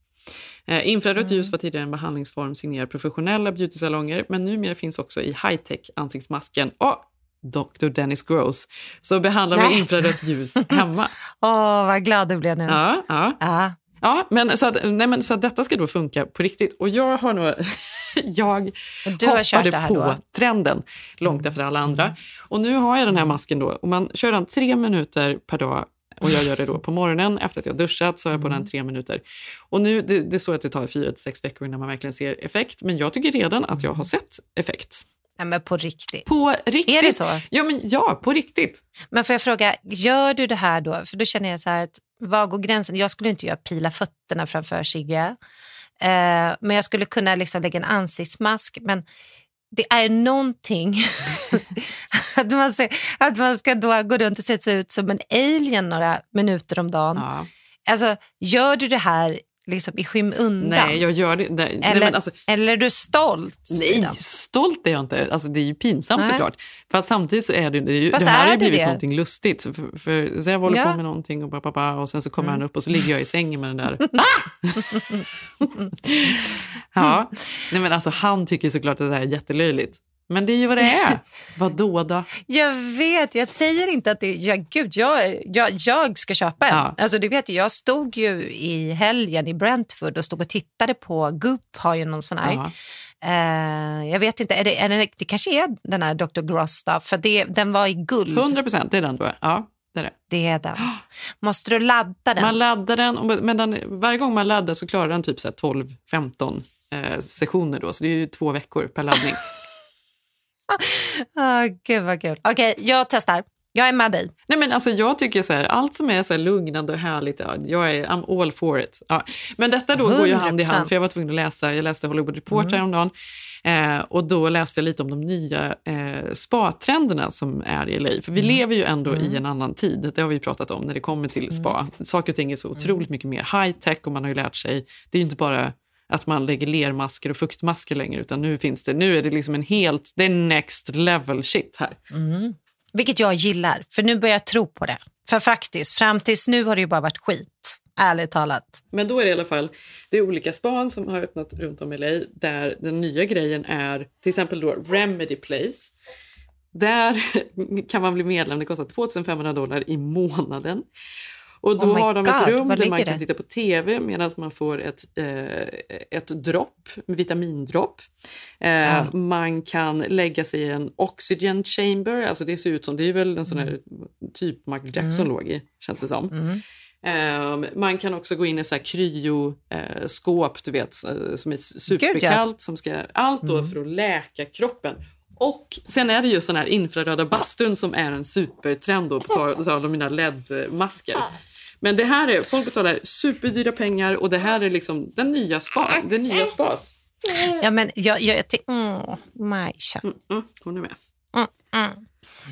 Eh, infrarött ljus var tidigare en behandlingsform signerad professionella beautysalonger men numera finns också i high-tech ansiktsmasken och Dr. Dennis Gross så behandlar Nej. infrarött ljus hemma. Åh, vad glad du blev nu. Ja, ja. Ja. Ja, men så att, nej, men så att detta ska då funka på riktigt. Och jag har nog... jag Du hoppade det här på då? Mm. trenden långt efter alla andra. Och nu har jag den här masken då. Och man kör den tre minuter per dag. Och jag gör det då på morgonen efter att jag duschat så har jag på den Mm. tre minuter. Och nu, det, det är så att det tar fyra till sex veckor innan man verkligen ser effekt. Men jag tycker redan att jag har sett effekt. Nej, men på riktigt. På riktigt. Är det så? Ja, men ja, på riktigt. Men får jag fråga, gör du det här då? För då känner jag så här att var går gränsen? Jag skulle inte göra pila fötterna framför Sigge. Eh, men jag skulle kunna liksom lägga en ansiktsmask. Men det är någonting att, man ser, att man ska då gå runt och se ut som en alien några minuter om dagen. Ja. Alltså, gör du det här liksom i skymundan? Nej, jag gör det. Nej, eller, nej, alltså, eller är du stolt? nej, stolt är jag inte. Alltså, det är ju pinsamt Nej. såklart. För att samtidigt så är det, det, är ju, Fast det här är har ju blivit det? någonting lustigt. För, för, så jag håller Ja. Mm. på med någonting och, ba, ba, ba, och sen så kommer han upp och så ligger jag i sängen med den där. ja, nej, men alltså, han tycker såklart att det här är jättelöjligt. Men det är ju vad det är. Vadå då? Jag vet, jag säger inte att det ja, gud, jag, jag, jag ska köpa en. Ja. Alltså, du vet, jag stod ju i helgen i Brentford och stod och tittade på Goop har ju någon sån här. Ja. Eh, jag vet inte, är det, är det, det kanske är den här Dr. Gross då, för det, den var i guld. 100 procent, det är den då. Ja, det är det. Det är den. Måste du ladda den? Man laddar den, men den, varje gång man laddar så klarar den typ så här 12-15 eh, sessioner då, så det är ju två veckor per laddning. Ah, gud vad kul. Okej, jag testar. Jag är med dig. Nej men alltså jag tycker så här, allt som är så här lugnande och härligt, ja, jag är I'm all for it. Ja. Men detta då går ju hand i 100%. hand, för jag var tvungen att läsa, jag läste Hollywood Reporter Mm. häromdagen, eh, och då läste jag lite om de nya eh, spa-trenderna som är i LA. För vi Mm. lever ju ändå i en annan tid, det har vi pratat om när det kommer till spa. Mm. Saker och ting är så otroligt mycket mer high-tech och man har ju lärt sig, det är inte bara att man lägger lermasker och fuktmasker längre, utan nu finns det, nu är det liksom en helt, det är next level shit här. Vilket jag gillar, för nu börjar jag tro på det. För faktiskt, fram tills nu har det ju bara varit skit. Ärligt talat. Men då är det i alla fall det är olika span som har öppnat runt om i LA där den nya grejen är till exempel då Remedy Place. Där kan man bli medlem, det kostar 2500 dollar i månaden. Och då Oh har de God, ett rum där man kan det? titta på tv medan man får ett, eh, ett dropp, vitamindropp. Eh, Man kan lägga sig i en oxygen chamber, alltså det ser ut som, det är väl en sån här typ Michael Jackson Mm. låg i, känns det som. Ehm, man kan också gå in i så här kryoskåp, du vet, eh, som är superkallt. Som ska, allt då för att läka kroppen. Och sen är det ju sån här infraröda bastun som är en supertrend då, på tal om mina LED-masker. Men det här är, folk betalar superdyra pengar och det här är liksom den nya spa, det nya spat. Ja, men jag, jag, jag tänker... Mm, Majsa. Mm, hon är med.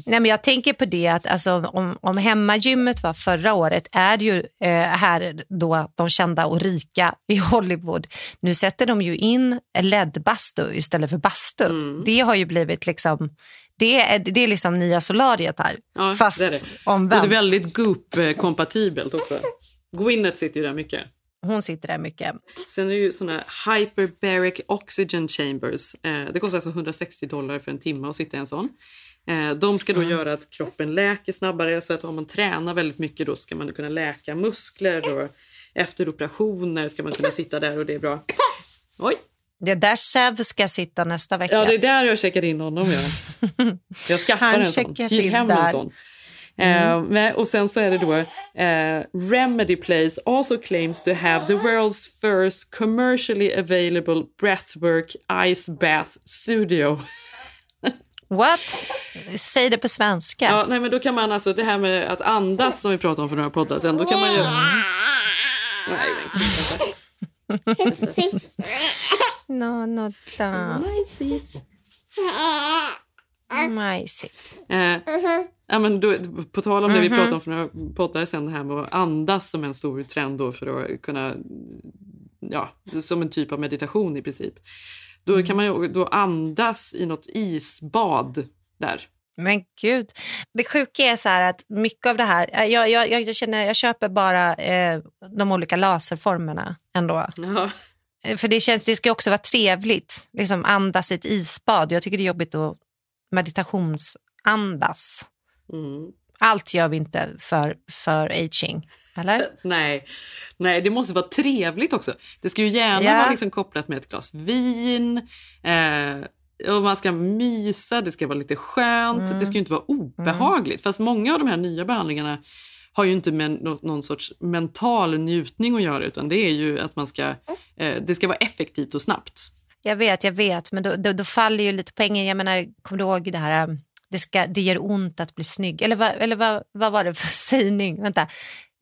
Nej, men jag tänker på det att alltså, om, om hemmagymmet var förra året är det ju eh, här då de kända och rika i Hollywood. Nu sätter de ju in LED-bastu istället för bastu. Mm. Det har ju blivit liksom det är, det är liksom nya solariet här. Ja, Fast det är det. omvänt. Och det är väldigt Goop-kompatibelt också. Gwyneth sitter ju där mycket. Hon sitter där mycket. Sen är det ju såna hyperbaric oxygen chambers. Eh, det kostar alltså 160 dollar för en timme att sitta i en sån. Eh, de ska då göra att kroppen läker snabbare så att om man tränar väldigt mycket då ska man kunna läka muskler och efter operationer ska man kunna sitta där och det är bra. Oj! Det är där Sev ska sitta nästa vecka. Ja, det är där jag checkar in honom. Ja. Jag skaffar Han en sån. in hem där. en sån. Eh, men, och sen så är det då eh, Remedy Place also claims to have the world's first commercially available breathwork ice bath studio. What? Säg det på svenska. Ja, nej, men då kan man alltså det här med att andas som vi pratade om för några poddar sen, då kan man göra... Nej. No, no, da. Majsis. Eh, ja, men då, på tal om det vi pratade om för några poddar sen, det här med att andas som en stor trend då för att kunna, ja, som en typ av meditation i princip. Då kan man ju då andas i något isbad där. Men gud. Det sjuka är så här att mycket av det här, eh, jag, jag, jag, känner, jag köper bara eh, de olika laserformerna ändå. Ja. Eh, För det, känns, det ska också vara trevligt, liksom andas i ett isbad. Jag tycker det är jobbigt att meditationsandas. Mm. Allt gör vi inte för, för aging, eller? Nej. Nej, det måste vara trevligt också. Det ska ju gärna Ja. vara liksom kopplat med ett glas vin. Eh, och man ska mysa, det ska vara lite skönt. Mm. Det ska inte vara obehagligt. Fast många av de här nya behandlingarna har ju inte med nå- någon sorts mental njutning att göra utan det är ju att man ska, eh, det ska vara effektivt och snabbt. Jag vet, jag vet, men då, då, då faller ju lite poängen. Jag menar, kommer du ihåg det här, det, ska, det gör ont att bli snygg. Eller, vad, eller vad, vad var det för sägning? Vänta.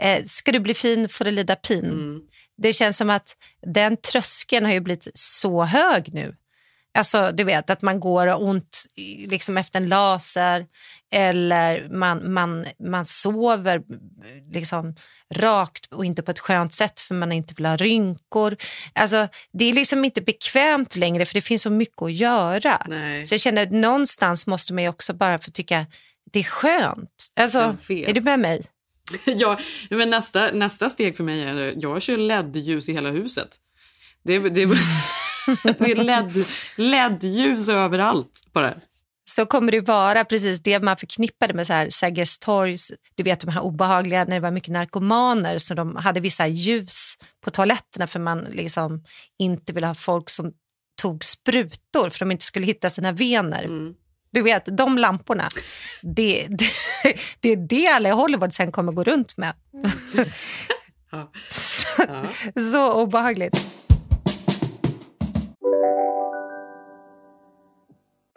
Eh, ska du bli fin får du lida pin. Mm. Det känns som att den tröskeln har ju blivit så hög nu. Alltså du vet att man går och ont liksom efter en laser eller man, man, man sover liksom rakt och inte på ett skönt sätt för man inte vill ha rynkor. Alltså, det är liksom inte bekvämt längre för det finns så mycket att göra. Nej. Så jag känner att någonstans måste man också bara få tycka det är skönt. Alltså, är du med mig? ja, men nästa, nästa steg för mig är jag kör LED-ljus i hela huset. Det, det, det är LED, LED-ljus överallt bara. så kommer det vara precis det man förknippade med så här Sergels torgs, du vet de här obehagliga när det var mycket narkomaner så de hade vissa ljus på toaletterna för man liksom inte ville ha folk som tog sprutor för de inte skulle hitta sina vener. Du vet, de lamporna, det, det, det är det alla i Hollywood sen kommer gå runt med. Ja. Så, Ja. så obehagligt.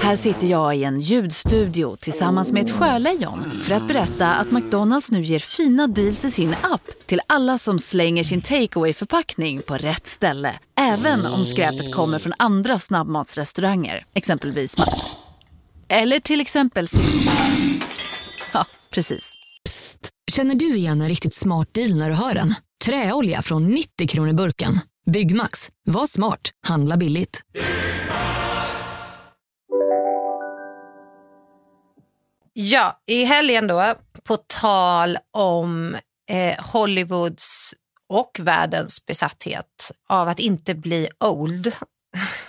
Här sitter jag i en ljudstudio tillsammans med ett sjölejon för att berätta att McDonalds nu ger fina deals i sin app till alla som slänger sin takeaway förpackning på rätt ställe. Även om skräpet kommer från andra snabbmatsrestauranger, exempelvis Eller till exempel Ja, precis. Psst! Känner du igen en riktigt smart deal när du hör den? Träolja från 90 kronor burken. Byggmax. Var smart. Handla billigt. Ja, i helgen då, på tal om eh, Hollywoods och världens besatthet av att inte bli old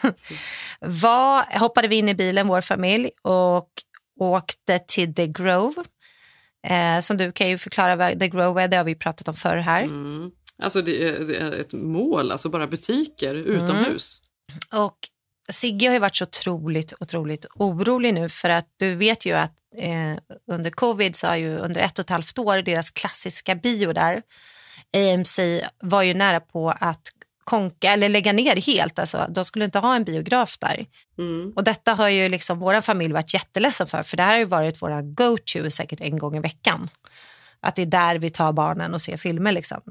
var, hoppade vi in i bilen, vår familj, och åkte till The Grove. Eh, som du kan ju förklara vad The Grove är, det har vi pratat om förr här. Alltså det är, det är ett mål, alltså bara butiker utomhus. Och Sigge har ju varit så otroligt, otroligt orolig nu för att du vet ju att eh, under covid så har ju under ett och ett halvt år deras klassiska bio där, AMC, var ju nära på att konka eller lägga ner helt. Alltså, de skulle inte ha en biograf där. Och detta har ju liksom vår familj varit jätteledsen för, för det här har ju varit våra go-to säkert en gång i veckan. Att det är där vi tar barnen och ser filmer liksom.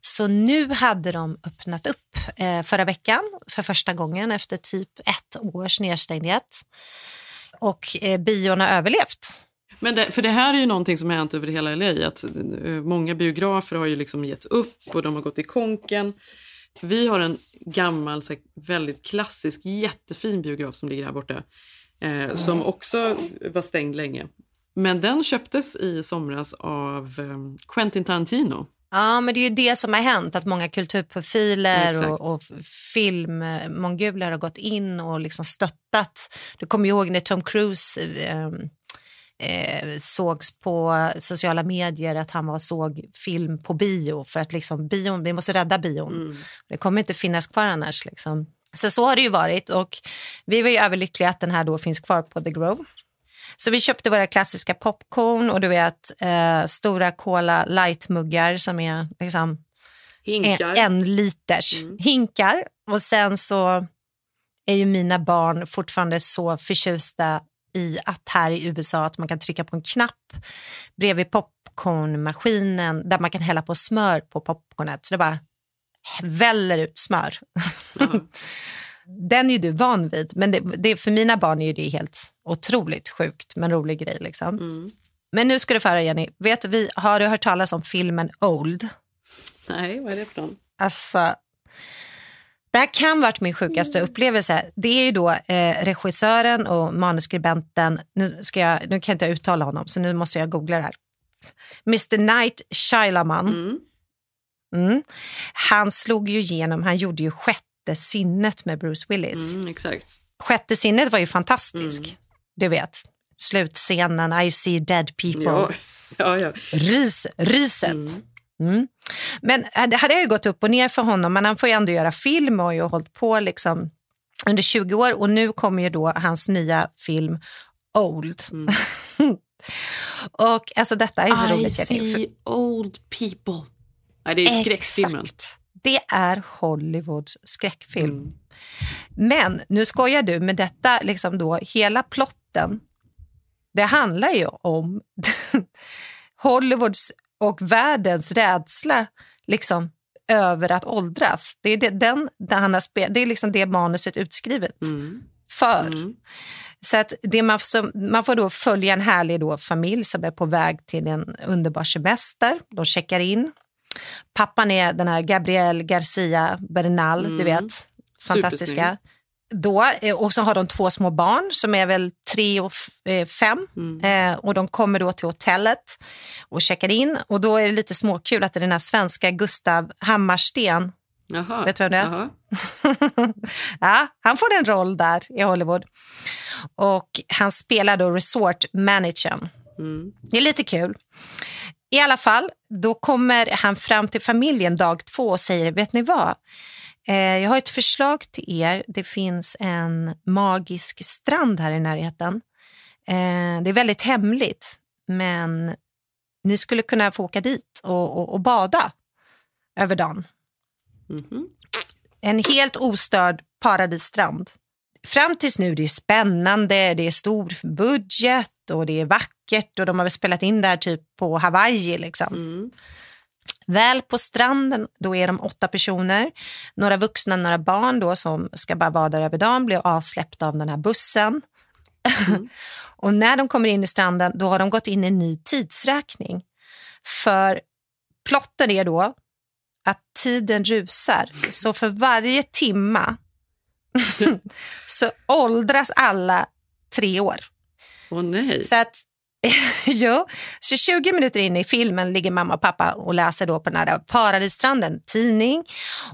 Så nu hade de öppnat upp eh, förra veckan för första gången efter typ ett års nedstängdhet. Och eh, bion har överlevt. Men det, för det här är ju någonting som har hänt över hela LA. Att, eh, många biografer har ju liksom gett upp och de har gått i konken. Vi har en gammal, så här, väldigt klassisk, jättefin biograf som ligger här borta. Eh, som också var stängd länge. Men den köptes i somras av eh, Quentin Tarantino. Ja, men det är ju det som har hänt, att många kulturprofiler Exakt. och, och filmmonguler har gått in och liksom stöttat. Du kommer ihåg när Tom Cruise eh, eh, sågs på sociala medier att han var såg film på bio för att liksom bion, vi måste rädda bion. Det kommer inte finnas kvar annars. Liksom. Så så har det ju varit och vi var ju överlyckliga att den här då finns kvar på The Grove. Så vi köpte våra klassiska popcorn och du vet eh, stora Cola light-muggar som är liksom Hinkar. En, en liters hinkar. Och sen så är ju mina barn fortfarande så förtjusta i att här i USA att man kan trycka på en knapp bredvid popcornmaskinen där man kan hälla på smör på popcornet. Så det bara väller ut smör. Den är ju du van vid, men det, det, för mina barn är det helt otroligt sjukt men rolig grej. Liksom. Men nu ska du få höra Jenny, vet vi, har du hört talas om filmen Old? Nej, vad är det för någon? Alltså, det här kan varit min sjukaste upplevelse. Det är ju då eh, regissören och manuskribenten, nu, ska jag, nu kan jag inte uttala honom så nu måste jag googla det här. Mr Night Shyamalan. Mm. Han slog ju igenom, han gjorde ju sjätte sinnet med Bruce Willis. Mm, exakt. Sjätte sinnet var ju fantastisk. Du vet, slutscenen, I see dead people. Ja, ja, ja. Rys, ryset. Mm. Men äh, det hade ju gått upp och ner för honom, men han får ju ändå göra film och har ju hållit på liksom under 20 år och nu kommer ju då hans nya film Old. och alltså detta är så I roligt. Jenny, see old people. Nej, det är skräckfilmen. Exakt. Det är Hollywoods skräckfilm. Men nu skojar du, med detta liksom då, hela plotten, det handlar ju om Hollywoods och världens rädsla liksom, över att åldras. Det är det, den, han har det är liksom det manuset utskrivet för. Så att det man, som, man får då följa en härlig då familj som är på väg till en underbar semester. De checkar in. Pappan är den här Gabriel Garcia Bernal, du Mm. vet. Fantastiska. Då, eh, och så har de två små barn som är väl tre och eh, fem. Eh, och de kommer då till hotellet och checkar in. Och då är det lite småkul att det är den här svenska Gustav Hammarsten. Jaha. Vet du vem det är? Ja, han får en roll där i Hollywood. Och han spelar då resort managern. Det är lite kul. I alla fall, då kommer han fram till familjen dag två och säger, vet ni vad? Eh, jag har ett förslag till er. Det finns en magisk strand här i närheten. Eh, det är väldigt hemligt, men ni skulle kunna få åka dit och, och, och bada över dagen. En helt ostörd paradisstrand. Fram tills nu det är spännande, det är stor budget och det är vackert och de har väl spelat in där typ på Hawaii. Liksom. Väl på stranden, då är de åtta personer. Några vuxna, några barn då som ska bara vara där över dagen, blir avsläppta av den här bussen. och när de kommer in i stranden, då har de gått in i en ny tidsräkning. För plotten är då att tiden rusar. Så för varje timma så åldras alla tre år. Åh nej. Så att jo, så 20 minuter in i filmen ligger mamma och pappa och läser då på den här paradisstranden tidning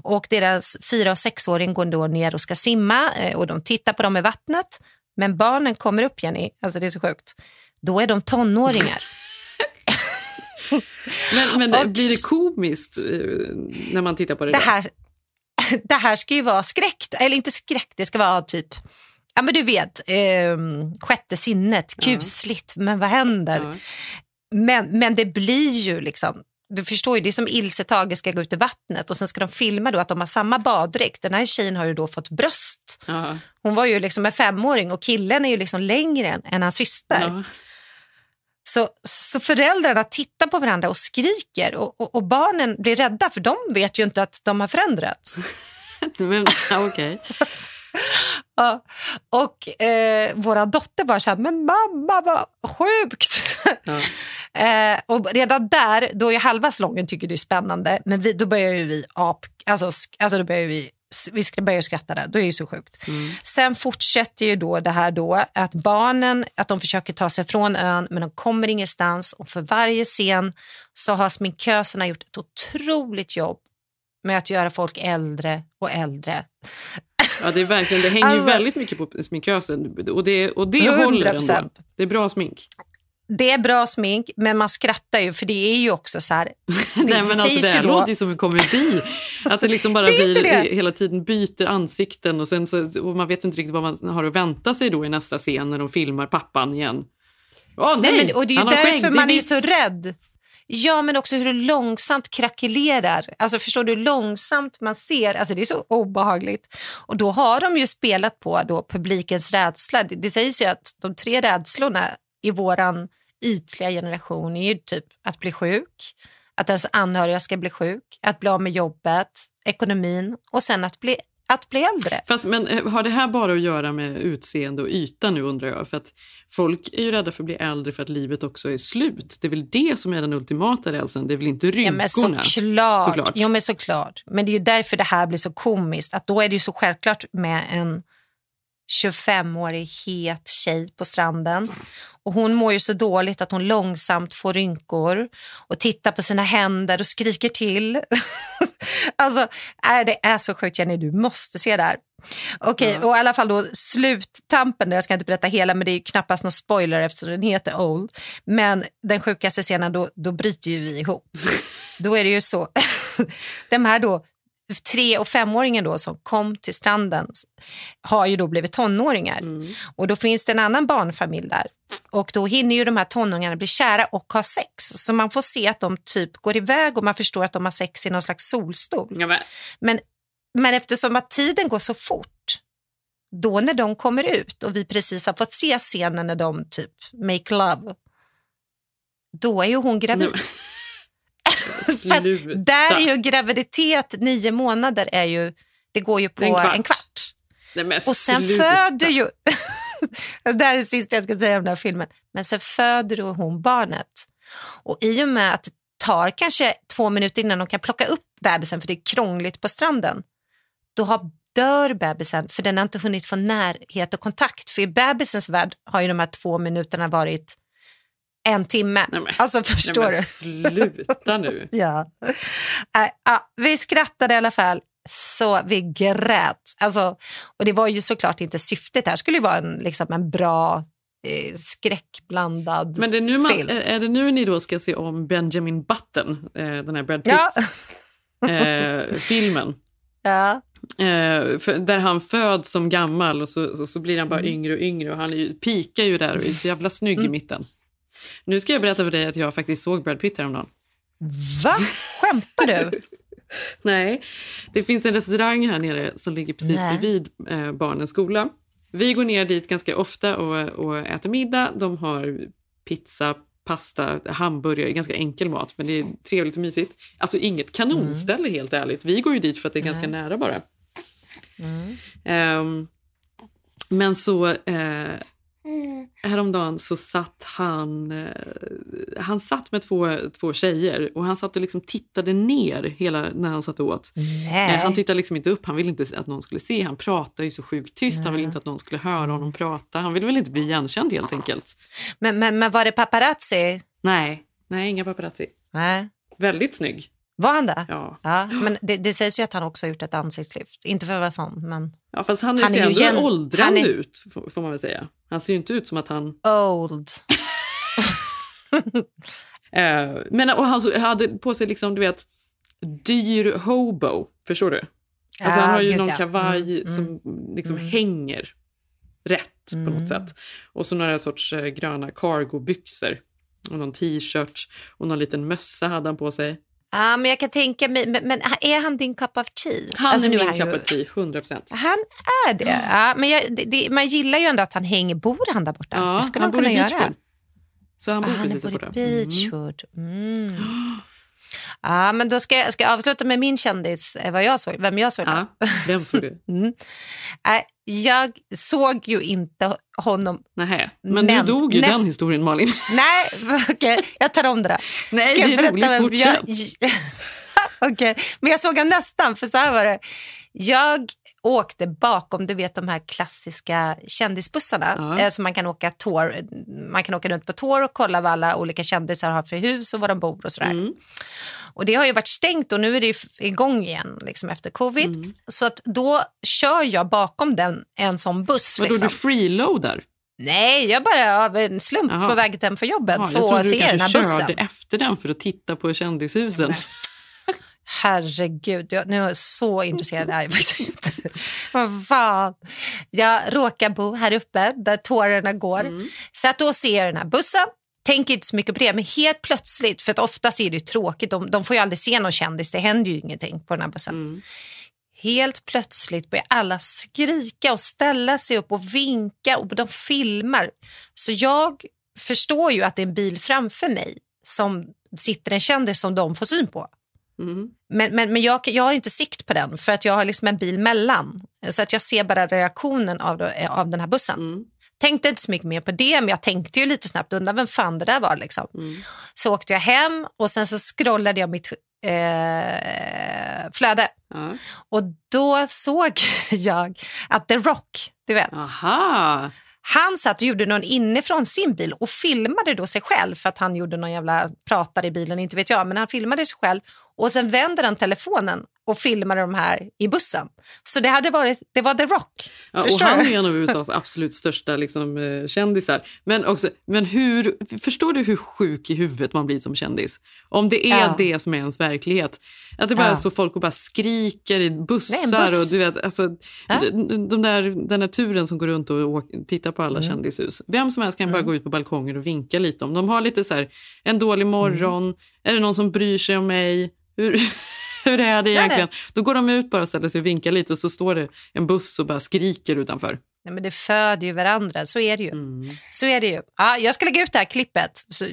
och deras fyra och sexåring går då ner och ska simma eh, och de tittar på dem i vattnet. Men barnen kommer upp, Jenny, alltså det är så sjukt, då är de tonåringar. Men, men Och- blir det komiskt eh, när man tittar på det, det här, det här ska ju vara skräck, eller inte skräck, det ska vara typ, ja men du vet, eh, sjätte sinnet, kusligt, men vad händer? Men, men det blir ju liksom, du förstår ju, det är som Ilse Tage ska gå ut i vattnet och sen ska de filma då att de har samma baddräkt. Den här tjejen har ju då fått bröst. Ja. Hon var ju liksom en femåring och killen är ju liksom längre än, än hans syster. Ja. Så, så föräldrarna tittar på varandra och skriker och, och, och barnen blir rädda för de vet ju inte att de har förändrats. Men, ja, okej. Ja. Och eh, våra dotter bara så här, men mamma vad sjukt. eh, och redan där, då är halva salongen tycker det är spännande, men vi, då börjar ju vi ap, alltså, alltså då börjar vi vi ska börja skratta där, då är det så sjukt. Sen fortsätter ju då det här då att barnen, att de försöker ta sig från ön men de kommer ingenstans och för varje scen så har sminköserna gjort ett otroligt jobb med att göra folk äldre och äldre. Ja, det, är verkligen, det hänger ju Alltså- väldigt mycket på sminkösen och det, och det håller ändå. 100%. Det är bra smink. Det är bra smink, men man skrattar ju för det är ju också så här... Det, Nej, men alltså, det här då- låter ju som en komedi. Att det liksom bara Det är blir hela tiden byter ansikten och, sen så, och man vet inte riktigt vad man har att vänta sig då i nästa scen när de filmar pappan igen. Åh nej, Nej, men, och det är ju därför skägg, är man är vitt. så rädd. Ja, men också hur det långsamt krackelerar. Alltså förstår du hur långsamt man ser? Alltså det är så obehagligt. Och då har de ju spelat på då publikens rädsla. Det, det sägs ju att de tre rädslorna i våran ytliga generation är ju typ att bli sjuk, att ens anhöriga ska bli sjuk, att bli av med jobbet, ekonomin och sen att bli, att bli äldre. Fast, men eh, har det här bara att göra med utseende och yta nu undrar jag? För att folk är ju rädda för att bli äldre för att livet också är slut. Det är väl det som är den ultimata rädslan, det är väl inte Ja, rynkorna? men såklart. Såklart. Jo, men såklart. Men det är ju därför det här blir så komiskt. Att då är det ju så självklart med en 25-årig het tjej på stranden. Och hon mår ju så dåligt att hon långsamt får rynkor och tittar på sina händer och skriker till. alltså, äh, det är så sjukt Jenny, du måste se det här. Okej, och i alla fall då sluttampen, jag ska inte berätta hela men det är knappast någon spoiler eftersom den heter Old. Men den sjukaste scenen, då, då bryter ju vi ihop. då är det ju så, de här då tre och femåringen då som kom till stranden har ju då blivit tonåringar. Och då finns det en annan barnfamilj där. Och då hinner ju de här tonåringarna bli kära och ha sex. Så man får se att de typ går iväg och man förstår att de har sex i någon slags solstol. Ja, men, Men, men eftersom att tiden går så fort, då när de kommer ut och vi precis har fått se scenen när de typ make love, då är ju hon gravid. För där är ju graviditet, nio månader, är ju, det går ju på En en kvart. kvart. Nej, Och sen sluta. föder ju... det här är det sista jag ska säga om den här filmen. Men sen föder hon barnet. Och i och med att det tar kanske två minuter innan de kan plocka upp bebisen för det är krångligt på stranden. Då har, dör bebisen för den har inte hunnit få närhet och kontakt. För i bebisens värld har ju de här två minuterna varit en timme. alltså förstår Nej, du? men sluta nu. Ja. Äh, ja, vi skrattade i alla fall så vi grät. Alltså, och det var ju såklart inte syftet. Det här skulle ju vara en, liksom en bra eh, skräckblandad Men det är, nu man, film. är det nu ni då ska se om Benjamin Button, eh, den här Brad. Pitt-filmen? Ja. Eh, för, där han föds som gammal och så, så, så blir han bara Mm. yngre och yngre och han är ju, pikar ju där och är så jävla snygg i Mm. mitten. Nu ska jag berätta för dig att jag faktiskt såg Brad Pitt häromdagen. Va? Skämtar du? Nej, det finns en restaurang här nere som ligger precis Nej. bredvid eh, barnens skola. Vi går ner dit ganska ofta och, och äter middag. De har pizza, pasta, hamburgare, ganska enkel mat men det är trevligt och mysigt. Alltså inget kanonställe helt ärligt. Vi går ju dit för att det är ganska nära bara. Ehm, men så eh, häromdagen så satt han, eh, han satt med två, två tjejer och han satt och liksom tittade ner hela när han satt och åt. Nej. Eh, han tittade liksom inte upp, han ville inte att någon skulle se. Han pratade ju så sjukt tyst, han ville inte att någon skulle höra honom prata. Han ville väl inte bli igenkänd helt enkelt. Men, men, men var det paparazzi? Nej, nej inga paparazzi. Nej. Väldigt snygg. Var han det? Ja. ja men det, det sägs ju att han också har gjort ett ansiktslyft. Inte för att vara sån, men... Ja, fast han, Han ser ändå gen- åldrande är- ut, får man väl säga. Han ser ju inte ut som att han... Old. Eh, men och han hade på sig liksom, du vet, dyr hobo. Förstår du? Alltså Ja, han har ju gud, någon ja. kavaj Mm, som liksom hänger rätt på något sätt. Och så några sorts eh, gröna cargobyxor. Och någon t-shirt och någon liten mössa hade han på sig. Ja, men jag kan tänka mig, men, men är han din cup of tea? Han Alltså, är min han cup of tea, 100 procent. Han är det? Ja, men jag, det, det, man gillar ju ändå att han hänger, bor han där borta? Ja, skulle han han kunna göra. Så han bor Ah, han precis där bor i. Beachwood. Mm. Ja, men då ska jag, ska jag avsluta med min kändis, eh, vad jag såg, vem jag såg. Ja, vem såg du? Mm. Nej, jag såg ju inte honom. Nähä, men, nu dog ju näst- den historien Malin. Nej, okej, jag tar om det där. Nej, Ska det är roligt, vem jag... fortsätt. Okej, men jag såg han nästan, för så här var det. Jag åkte bakom, du vet de här klassiska kändisbussarna. Ja. Eh, man kan åka tår, man kan åka runt på tår och kolla vad alla olika kändisar har för hus och var de bor och sådär. Mm. Och det har ju varit stängt och nu är det igång igen liksom efter covid. Mm. Så att då kör jag bakom den, en sån buss. Vadå, liksom. du freeloadar? Nej, jag bara av en slump Jaha. på väg hem från jobbet Ja, jag så trodde du ser jag den här bussen. körde efter den för att titta på kändishusen. Herregud, jag, nu är jag så intresserad är jag faktiskt inte. Vad fan. Jag råkar bo här uppe där tårarna går. Mm. Så att då ser jag den här bussen. Tänker inte så mycket på det, men helt plötsligt, för att oftast är det ju tråkigt, de, de får ju aldrig se någon kändis, det händer ju ingenting på den här bussen. Mm. Helt plötsligt börjar alla skrika och ställa sig upp och vinka och de filmar. Så jag förstår ju att det är en bil framför mig som sitter en kändis som de får syn på. Mm. Men, men, men jag, jag har inte sikt på den för att jag har liksom en bil mellan. Så att jag ser bara reaktionen av, av den här bussen. Mm. Tänkte inte så mycket mer på det, men jag tänkte ju lite snabbt undan vem fan det där var. Liksom. Mm. Så åkte jag hem och sen så scrollade jag mitt eh, flöde. Ja. Och då såg jag att The Rock, du vet. Aha. Han satt och gjorde någon inifrån sin bil och filmade då sig själv för att han gjorde någon jävla pratare i bilen, inte vet jag, men han filmade sig själv och sen vänder han telefonen och filmar de här i bussen. Så det hade varit, det var The Rock. Ja, och han är en av USAs absolut största liksom, eh, kändisar. Men, också, men hur, förstår du hur sjuk i huvudet man blir som kändis? Om det är Ja. det som är ens verklighet. Att det bara Ja. står folk och bara skriker i bussar. Nej, buss. och du vet, alltså, Ja. de, där, den här turen som går runt och åker, tittar på alla Mm. kändishus. Vem som helst kan bara gå ut på balkonger och vinka lite. Om de har lite så här, en dålig morgon, Mm. är det någon som bryr sig om mig? Hur, hur är det egentligen? Då går de ut bara och ställer sig och vinkar lite och så står det en buss och bara skriker utanför. Nej, men det föder ju varandra, så är det ju. Mm. Så är det ju. Ja, jag ska lägga ut det här klippet, så,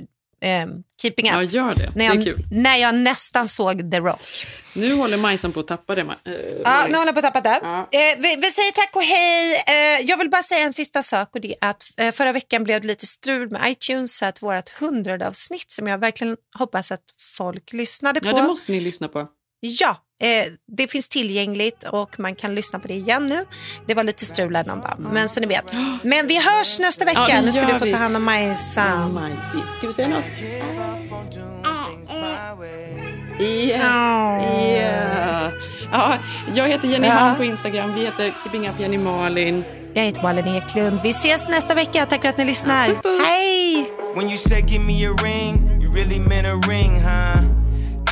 eh, Keeping Up. Ja, gör det. När Det är jag, kul. när jag nästan såg The Rock. Nu håller Majsan på att tappa det. Eh, Ja, nu håller jag på att tappa det. Eh, vi, vi säger tack och hej. Eh, jag vill bara säga en sista sak och det är att eh, förra veckan blev det lite strul med iTunes, så att vårt hundrade avsnitt som jag verkligen hoppas att folk lyssnade på. Ja, det måste ni lyssna på. Ja, eh, det finns tillgängligt och man kan lyssna på det igen nu. Det var lite strul här någon dag, men så ni vet. Men vi hörs nästa vecka. Ja, nu ska du få vi. ta hand om Majsan. Ska vi säga något? Ja. Yeah. Ja, jag heter Jenny Ja. Hahn på Instagram. Vi heter Keeping Up Jenny Malin. Jag heter Malin Eklund. Vi ses nästa vecka. Tack för att ni lyssnar. Hej! When you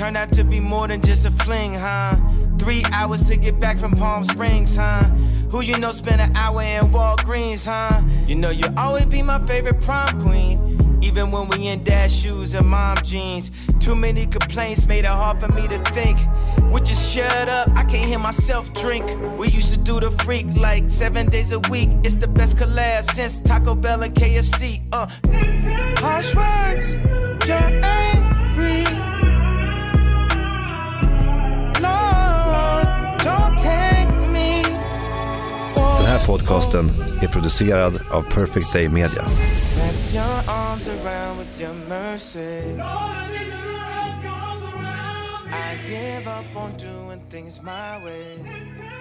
Turned out to be more than just a fling, huh? Three hours to get back from Palm Springs, huh? Who you know spent an hour in Walgreens, huh? You know you'll always be my favorite prom queen. Even when we in dad shoes and mom jeans. Too many complaints made it hard for me to think. Would you shut up? I can't hear myself drink. We used to do the freak like seven days a week. It's the best collab since Taco Bell and KFC. Uh, harsh words, you're angry. Här podcasten är producerad av Perfect Day Media. I give up on doing things my way.